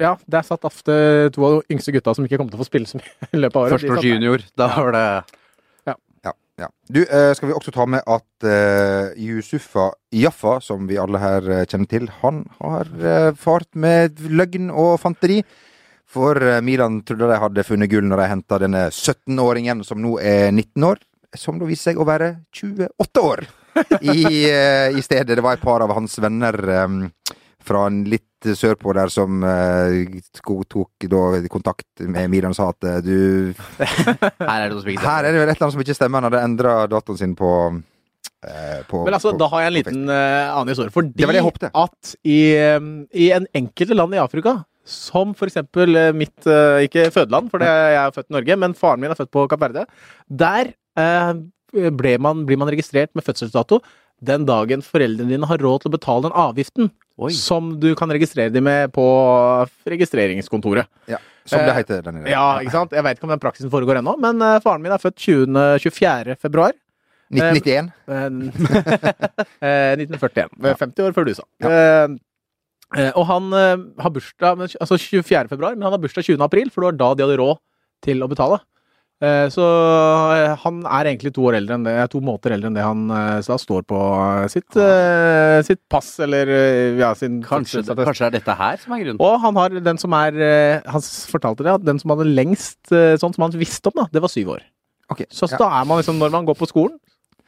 ja, der satt ofte to av de yngste gutta som ikke kom til å få spille så mye i løpet av året. De
Førsteårs junior. Da var det
Ja. Du, eh, skal vi også ta med at uh, Yusufa Jaffa, som vi alle her eh, kjenner til, han har uh, fart med løgn og fanteri. For uh, Milan trodde de hadde funnet gull når de henta denne 17-åringen som nå er 19 år. Som da viste seg å være 28 år i, uh, i stedet. Det var et par av hans venner eh, fra en litt sørpå der som eh, tok da kontakt med Milan og sa at eh, du [laughs]
Her er det noe som ikke
her er det vel et eller annet som ikke stemmer. Han hadde endra datoen sin på, eh, på
Men altså,
på-
da har jeg en liten uh, annen historie. Fordi
Det det
at i, i en enkelte land i Afrika, som for eksempel mitt Ikke fødeland, for jeg er født i Norge, men faren min er født på Kapp Verde. Der ble man, blir man registrert med fødselsdato den dagen foreldrene dine har råd til å betale den avgiften
Oi.
som du kan registrere dem med på registreringskontoret.
Ja, som det
Eh,
heter. Denne,
Ja, ikke sant? Jeg vet ikke om den praksisen foregår ennå, men eh, faren min er født 20, 24. februar.
1991.
Eh, [laughs] 1941. 50 år før du sa. Eh, eh, og han har bursdag altså 24. februar, men han har bursdag 20. april, for det var da de hadde råd til å betale. Eh, så eh, han er egentlig to år eldre enn det, to måter eldre enn det han da står på eh, sitt, ja. sitt pass, eller eh, ja, sin
Kanskje,
fødselsattest.
kanskje det er dette her som er grunnen?
Og han har den som er eh, Han fortalte det, at den som hadde lengst eh, sånn som han visste om, da, det var syv år.
Okay.
Så
ja.
da er man liksom, når man går på skolen,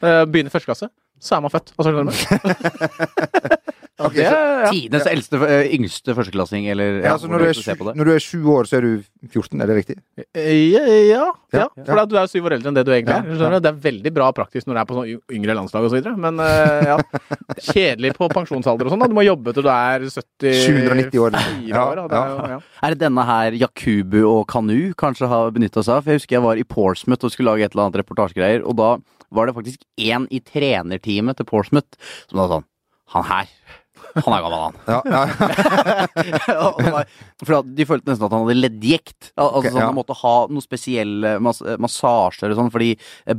eh, begynner første klasse, så er man født. Og så er du? [laughs]
Ok,
det,
er
ja.
Tidenes eldste, eh, yngste førsteklassing, eller
Ja, altså, når, du er,
det.
når du er sju år, så er du 14, er det riktig?
Eh, Ja, ja,
Ja,
ja. For du er syv år eldre enn det du egentlig
Ja,
er. Det er veldig bra praktisk når du er på sånn yngre landslag osv. Men eh, ja. kjedelig på pensjonsalder og sånn. Du må jobbe til du er 70
790 år.
År. Det er ja.
Er det denne her Jakubu og Kanu kanskje har benytta seg av? For jeg husker jeg var i Portsmouth og skulle lage et eller annet reportasjegreier, og da var det faktisk én i trenerteamet til Portsmouth som var sånn Han her, han er gammel, han.
Ja, ja. [laughs]
For de følte nesten at han hadde leddgikt. Altså
okay,
sånn,
ja.
Han måtte ha noe spesielle mas massasjer og sånn, fordi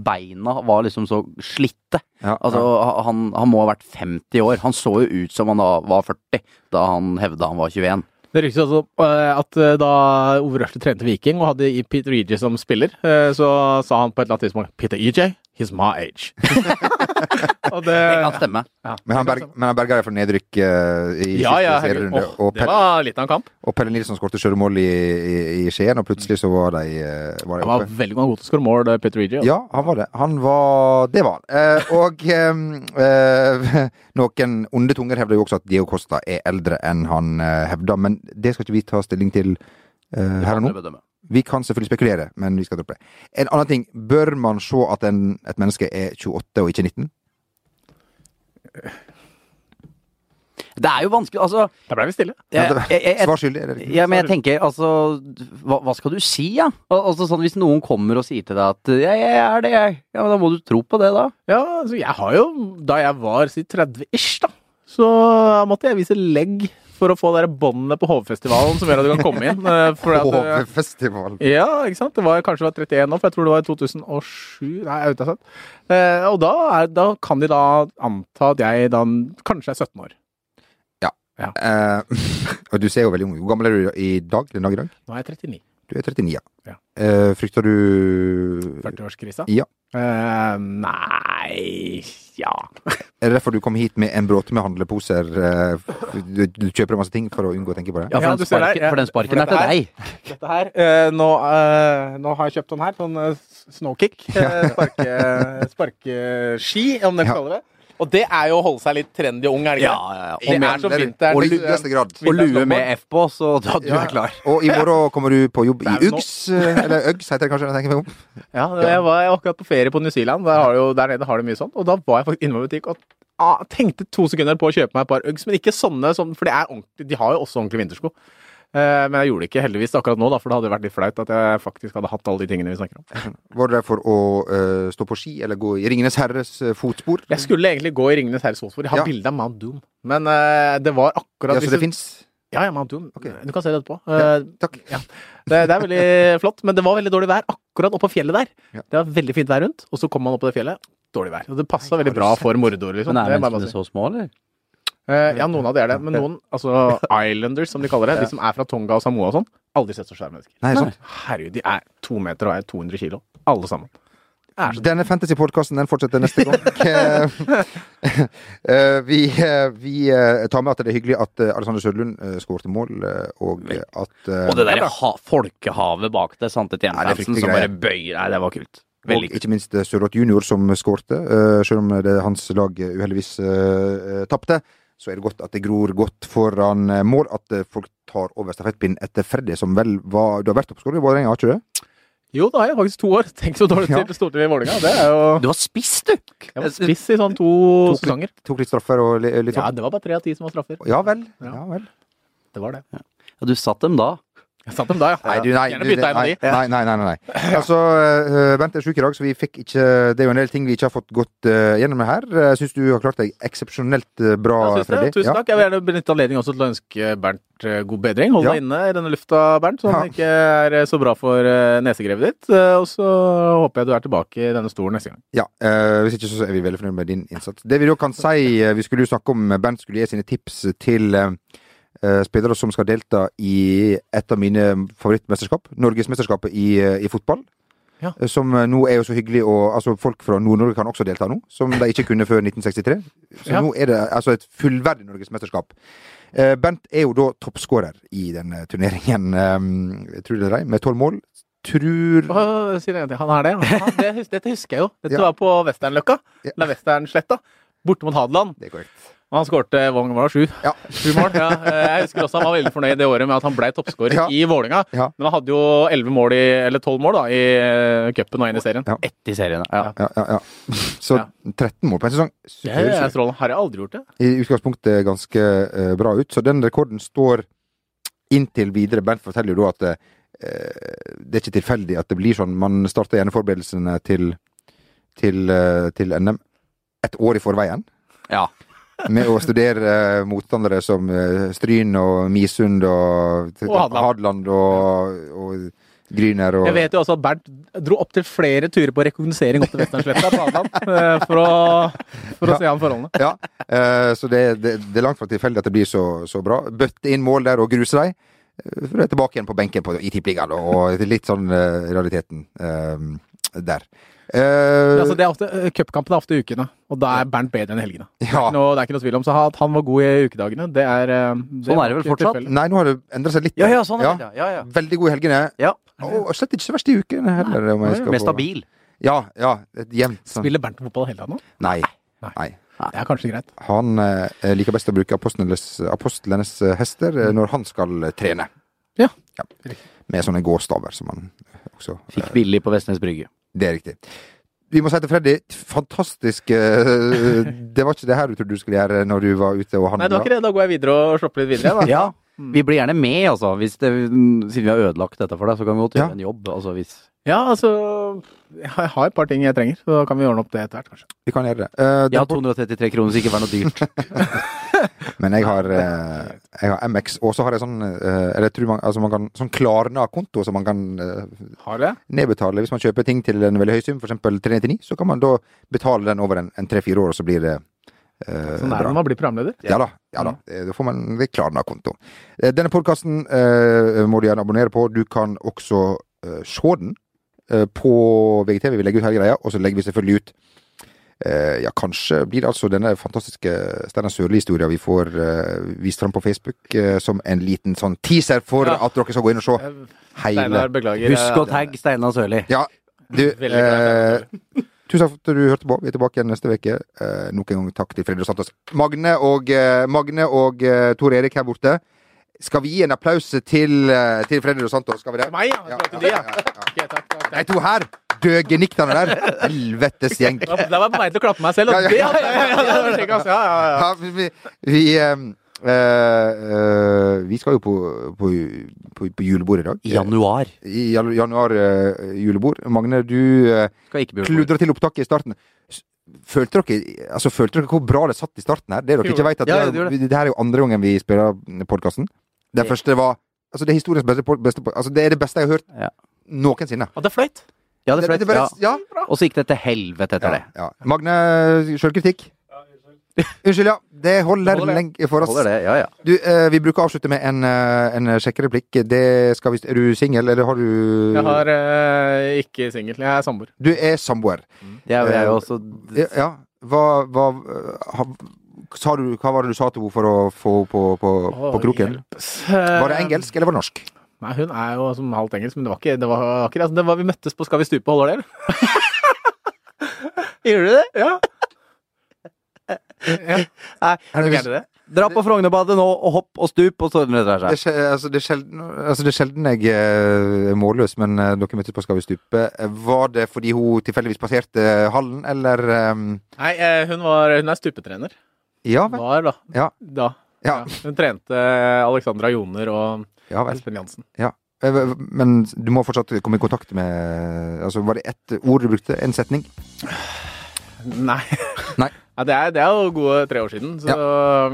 beina var liksom så slitte.
Ja,
Altså,
ja.
han, han må ha vært 50 år. Han så jo ut som han da var 40, da han hevda han var 21.
Det ryktes eh, at eh, da Ove Røsle trente Viking og hadde Peter EJ som spiller, eh, så sa han på et eller annet tidspunkt Peter EJ, he's my age. [laughs] og det
Det kan stemme.
ja.
Men han, berg, men han berga deg fra nedrykk uh, i
Ja, ja,
serierunde.
Oh,
og,
det var litt av en kamp.
og Pelle Nilsson skåret sjølmål i, i, i Skien, og plutselig så var de, uh, var de
Han var
oppe.
veldig god til å skåre mål, det Peter EJ.
Ja, han var det. Han var Det var han. Uh, og um, eh, [laughs] noen onde tunger hevder jo også at Diego Costa er eldre enn han eh, hevder, men det skal ikke vi ta stilling til eh, her og nå. Vi kan selvfølgelig spekulere, men vi skal droppe det. En annen ting. Bør man se at en, et menneske er 28 og ikke 19?
Det er jo vanskelig, altså
Da ble vi stille.
Svar skyldig?
Ja, men jeg tenker, altså Hva, hva skal du si, ja? Al altså sånn Hvis noen kommer og sier til deg at ja, jeg er det, jeg. Ja, men Da må du tro på det, da.
Ja, altså jeg har jo Da jeg var si 30-ish, da, så måtte jeg vise legg for å få det båndet på HV-festivalen som gjør at du kan komme inn. Hovefestivalen. at, eh,
HV-festival.
Ja, ikke sant? Det var kanskje det var 31 nå, for jeg tror det var i 2007. Nei, jeg vet ikke. Eh, og da, er, da kan de da anta at jeg da kanskje er 17 år.
Eh, [laughs] og du ser jo veldig ung. Hvor gammel er du i dag? Den dag i dag?
Nå er jeg 39.
Du er 39, ja.
Ja.
Eh, frykter du
40-årskrisa?
Ja.
Eh, nei Ja.
Er det derfor du kom hit med en bråte med handleposer? eh, Du, du kjøper masse ting for å unngå å tenke på det?
Ja, for, den sparken, for den sparken
For
er til deg. [laughs]
Dette her eh, nå, eh, nå har jeg kjøpt sånn her, sånn snowkick. Sparkeski, Sparke, om den
Ja.
kaller det. Og det er jo å holde seg litt trendy og ung, er det ikke?
Ja, ja, ja.
det? Er som
er-
vinteren.
Og.
Og lue med F på, så da, du
Ja.
er klar.
Og i morgen kommer du på jobb i Uggs, eller Uggs heter det kanskje, jeg tenker meg om.
Ja, jeg var akkurat på ferie på New Zealand. Der, har jo, der nede har de mye sånt. Og da var jeg faktisk innom en butikk og ah, tenkte to sekunder på å kjøpe meg et par Uggs, men ikke sånne, som, for det er de har jo også ordentlige vintersko. Eh, men jeg gjorde det ikke heldigvis akkurat nå, da, for det hadde vært litt flaut at jeg faktisk hadde hatt alle de tingene vi snakker om. [laughs]
Var det for å uh, stå på ski, eller gå i Ringenes herres eh, fotspor?
Jeg skulle egentlig gå i Ringenes herres fotspor. Jeg har
Ja.
bilde av Mount Doom. Men uh, det var akkurat
Ja, så det
du-
fins?
Ja, ja, Mount Doom.
Okay.
Du kan se det etterpå. Ja,
Takk.
ja. det, det er veldig [laughs] flott, men det var veldig dårlig vær akkurat oppå fjellet der.
Ja.
Det var veldig fint vær rundt, og så kom man opp på det fjellet. Dårlig vær. Og det passa veldig bra for mordor, liksom.
Men
Det
er
er bare
menneskene så små, eller?
Eh, ja, noen av de er det. Men noen, altså islanders, som de kaller det, de som er fra Tonga og Samoa og sånn, aldri sett så svære mennesker.
Nei, sant?
Herregud, de er to meter og er 200 kilo. Alle sammen. Er
Denne fantasy-podkasten den fortsetter neste gang. [laughs] [laughs] Eh, vi eh, vi eh, tar med at det er hyggelig at Alexander Sørlund uh, skårte mål, og at
Og det der ja, folkehavet bak det, sant? Et
Nei, det er
Jenfansen
fryktelig
som bare bøyer Nei, det var kult.
Og ikke minst Sørloth junior som skårte. eh, selv om det hans lag uheldigvis uh, tapte, så er det godt at det gror godt foran eh, mål. At eh, folk tar over stafettpinnen etter Freddy, som vel var Du har vært oppskåret i Vålerenga, har ikke du det?
Jo, da har jeg faktisk to år. [laughs] Tenk så dårlig [laughs]
Ja.
til Stortinget i Vålerenga. Det er jo
Du har spist, du!
Jeg var spiss i sånn to
Tok
sesonger.
Tok litt straffer og litt sånn?
Ja, det var bare tre av ti som var straffer.
Ja vel.
Ja.
Ja vel.
Det var det.
Ja, du satt dem da.
Satt dem da, ja.
Nei, du, nei,
Gjerne
nei,
de.
nei, nei, nei, nei, nei. [laughs] Altså, eh, Bent er sjuk i dag, så vi fikk ikke Det er jo en del ting vi ikke har fått gått eh, gjennom her. Jeg syns du har klart deg eksepsjonelt eh, bra. Freddy.
Tusen takk. Jeg vil gjerne benytte anledningen også til å ønske Bernt eh, god bedring. Hold deg inne i denne lufta, Bernt, så
Ja.
ikke er eh, så bra for eh, nesegrevet ditt. Eh, Og så håper jeg du er tilbake i denne stolen neste gang.
Ja, eh, Hvis ikke så er vi veldig fornøyd med din innsats. Det vi da kan si, eh, vi skulle jo snakke om Bernt skulle gi sine tips til eh, eh, spillere som skal delta i et av mine favorittmesterskap, Norgesmesterskapet i, eh, i fotball.
Ja.
Eh, Som eh, nå er jo så hyggelig, og altså folk fra Nord-Norge kan også delta nå, som de ikke kunne før 1963. Så
Ja.
nå er det altså et fullverdig norgesmesterskap. Eh, Bent er jo da toppskårer i denne turneringen, eh, tror dere med tolv mål. Tror.
Han er det, det Dette husker jeg jo. Dette
Ja.
var på Westernløkka. Eller Westernsletta. Borte mot Hadeland.
Det er korrekt.
Og han skårte hvor mange mål? Sju?
Ja. [laughs]
Sju mål, ja. Eh, Jeg husker også han var veldig fornøyd det året med at han ble toppskårer
Ja.
i Vålinga.
Ja.
Men han hadde jo elleve mål i, eller tolv mål da, i eh, cupen og én i serien.
Ja.
Ett i serien. Ja.
Ja, ja, ja. Så
Ja.
13 mål på en sesong.
Det er strålende. Har jeg aldri gjort det?
i utgangspunktet ganske eh, bra ut. Så den rekorden står inntil videre. Bernt forteller jo da at eh, det er ikke tilfeldig at det blir sånn. Man starter gjerne forberedelsene til, til, til NM et år i forveien.
ja.
Med å studere eh, motstandere som eh, Stryn og Misund og,
Og Hadeland.
Og, og Gryner og
Jeg vet jo også at Bernt dro opp til flere turer på rekognosering opp til Vestlandsletta på Hadeland, eh, for å, for å
Ja.
se an forholdene.
Ja, eh, så det, det, det er langt fra tilfeldig at det blir så, så bra. Bøtte inn mål der og gruse dem. Så For er tilbake igjen på benken på, i Tippeligaen, og litt sånn eh, realiteten eh, der. Uh,
Altså, er eh, Cupkampen er ofte ukene, og da er Bernt bedre enn helgene.
ja.
Nå, det er ikke noe tvil om, så At han var god i ukedagene, det er det
Sånn er det vel fortsatt?
tilfeldig.
Nei, nå har det endra seg litt.
Ja, ja, sånn er det. Ja, ja.
Veldig god i helgene.
ja.
Og slett ikke så verst i ukene heller. Om jeg skal
Mer stabil.
Ja, ja. Jevnt sånn.
Spiller Bernt fotball hele tiden nå?
Nei.
Nei.
Nei.
Det er kanskje greit.
Han eh, liker best å bruke apostlenes, apostlenes eh, hester mm. når han skal trene. trene.
Ja.
Med sånne gåstaver som han også
Fikk billig på Vestnes Brygge.
Det er riktig. Vi må si til Freddy, fantastisk eh, [laughs] Det var ikke det her du trodde du skulle gjøre når du var ute og
Nei, det var ikke det. Da går jeg videre og shopper litt videre. Da.
Ja. Vi blir gjerne med, altså. Hvis det, siden vi har ødelagt dette for deg, så kan vi godt gjøre
Ja.
en jobb. Altså, hvis
ja, altså Jeg har et par ting jeg trenger, så da kan vi ordne opp det etter hvert, kanskje.
Vi kan gjøre det. Uh,
Jeg har 233 kroner, så ikke vær noe dyrt. [laughs] [laughs]
Men jeg har, eh, jeg har MX, og så har jeg sånn eh, Eller jeg tror man, altså man kan, sånn Klarna-konto som man kan eh,
Har det?
nedbetale hvis man kjøper ting til en veldig høy sum, f.eks. 399. Så kan man da betale den over en, en tre-fire år, og så blir det Uh,
Sånn er det når man blir programleder.
Ja da. ja da. Eh, Da får man Klarna-konto. Denne podkasten må du gjerne abonnere på. Du kan også uh, se den på VGTV. Vi legger ut hele greia, og så legger vi selvfølgelig ut eh, ja, kanskje blir det altså denne fantastiske Steinar Sørli-historia vi får eh, vist fram på Facebook eh, som en liten sånn teaser for
Ja.
at dere skal gå inn og se hele
Steinar, beklager.
Husk å tagge Steinar Sørli.
Ja, du eh, Tusen takk for at du hørte på. Vi er tilbake igjen neste uke. Eh, nok en gang takk til Fredrik Santos. Magne og, eh, Magne og eh, Tor Erik her borte. Skal vi gi en applaus til, eh, til Freddy og Santos? Skal vi det?
Meg, ja. Til
ja,
de, ja.
ja, ja.
Takk, takk,
De to her, døgeniktene der. Helvetes gjeng.
Det var jeg på vei til å klappe meg selv,
vi vi, eh, eh, eh, vi skal jo på, på, på, på julebord i dag.
I Januar.
I januar uh, julebord. Magne, du eh,
bli
kludra til opptaket i starten. Følte dere, altså, følte dere hvor bra det satt i starten her? Det dere ikke vet at
Ja,
det er, det her er jo andre gangen vi spiller podkasten. Det
Det-
første var Altså, det er historiens beste, beste Altså, det er det beste jeg har hørt
Ja.
noensinne.
Og det fløyt.
Ja, det
Det-
fløyt.
det bare-
Ja.
ja.
Og så gikk det til helvete etter
Ja,
det.
ja. Magne, sjølkritikk? Unnskyld, ja. Det holder
Holder
lenge for oss.
Det, ja ja.
Du, eh, vi bruker å avslutte med en, eh, en sjekkereplikk. Det skal vi Er du singel, eller har du
Jeg har eh, ikke singel. Jeg er samboer.
Du er samboer.
Det er jo jeg også
Ja, ja. Hva, hva, eh, sa du, hva var det du sa til henne for å få henne på, på, på kroken? Var det engelsk, eller var det norsk?
Nei, hun er jo som halvt engelsk, men det var ikke det. Var, ikke. Altså, det var, vi møttes på Skal vi stupe, holder det, eller?
Gjorde du det?
Ja.
Nei,
Er det det?
Dra på Frognerbadet nå, og hopp og stup, og så ordner det
Det er,
seg.
altså, det, er sjelden, altså, det er sjelden jeg eh, er målløs, men eh, dere møttes på Skal vi stupe. Var det fordi hun tilfeldigvis passerte hallen, eller um...
Nei, eh, hun, var, hun er stupetrener.
Ja vel.
Var, da.
Ja.
da.
Ja.
Hun trente Alexandra Joner og. Espen Jansen.
Ja. Men du må fortsatt komme i kontakt med Altså, Var det ett ord du brukte? En setning?
Nei.
Nei.
Ja, det, er, det er jo gode tre år siden, så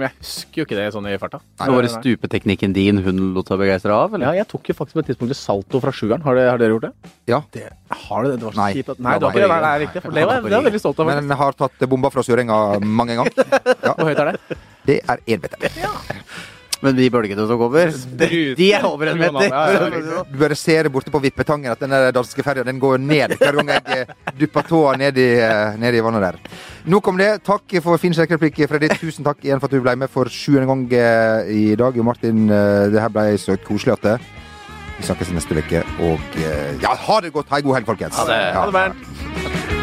jeg husker jo ikke det sånn i farta.
Nei,
Var det stupeteknikken din hun lot seg begeistre av,
Ja, jeg tok jo faktisk på et tidspunkt salto fra sjueren. Har, har dere gjort det?
Ja.
det har det, det var så kjipt. at- Nei,
Ja,
det var ikke det. Nei, det er riktig. For det var, det var veldig stolt av.
Men jeg har tatt bomba fra sjøringa mange ganger. Ja, [laughs]
Hvor høyt er det?
det er én meter.
Men de bølgene som kommer, de, de er over en meter.
Ja.
Du bare ser borte på Vippetangen at den danske ferja den går ned hver gang jeg eh, dupper tåa ned i, eh, ned i vannet der. Nok om det. Takk for fin sjekkereplikk, Freddy. Tusen takk igjen for at du ble med for sjuende gang eh, i dag. Jo Martin, det her ble så koselig at det. Vi snakkes neste uke, og ja, ha det godt. Ha ei god helg, folkens.
Ha det.
Ja.
Ha det, Bernt.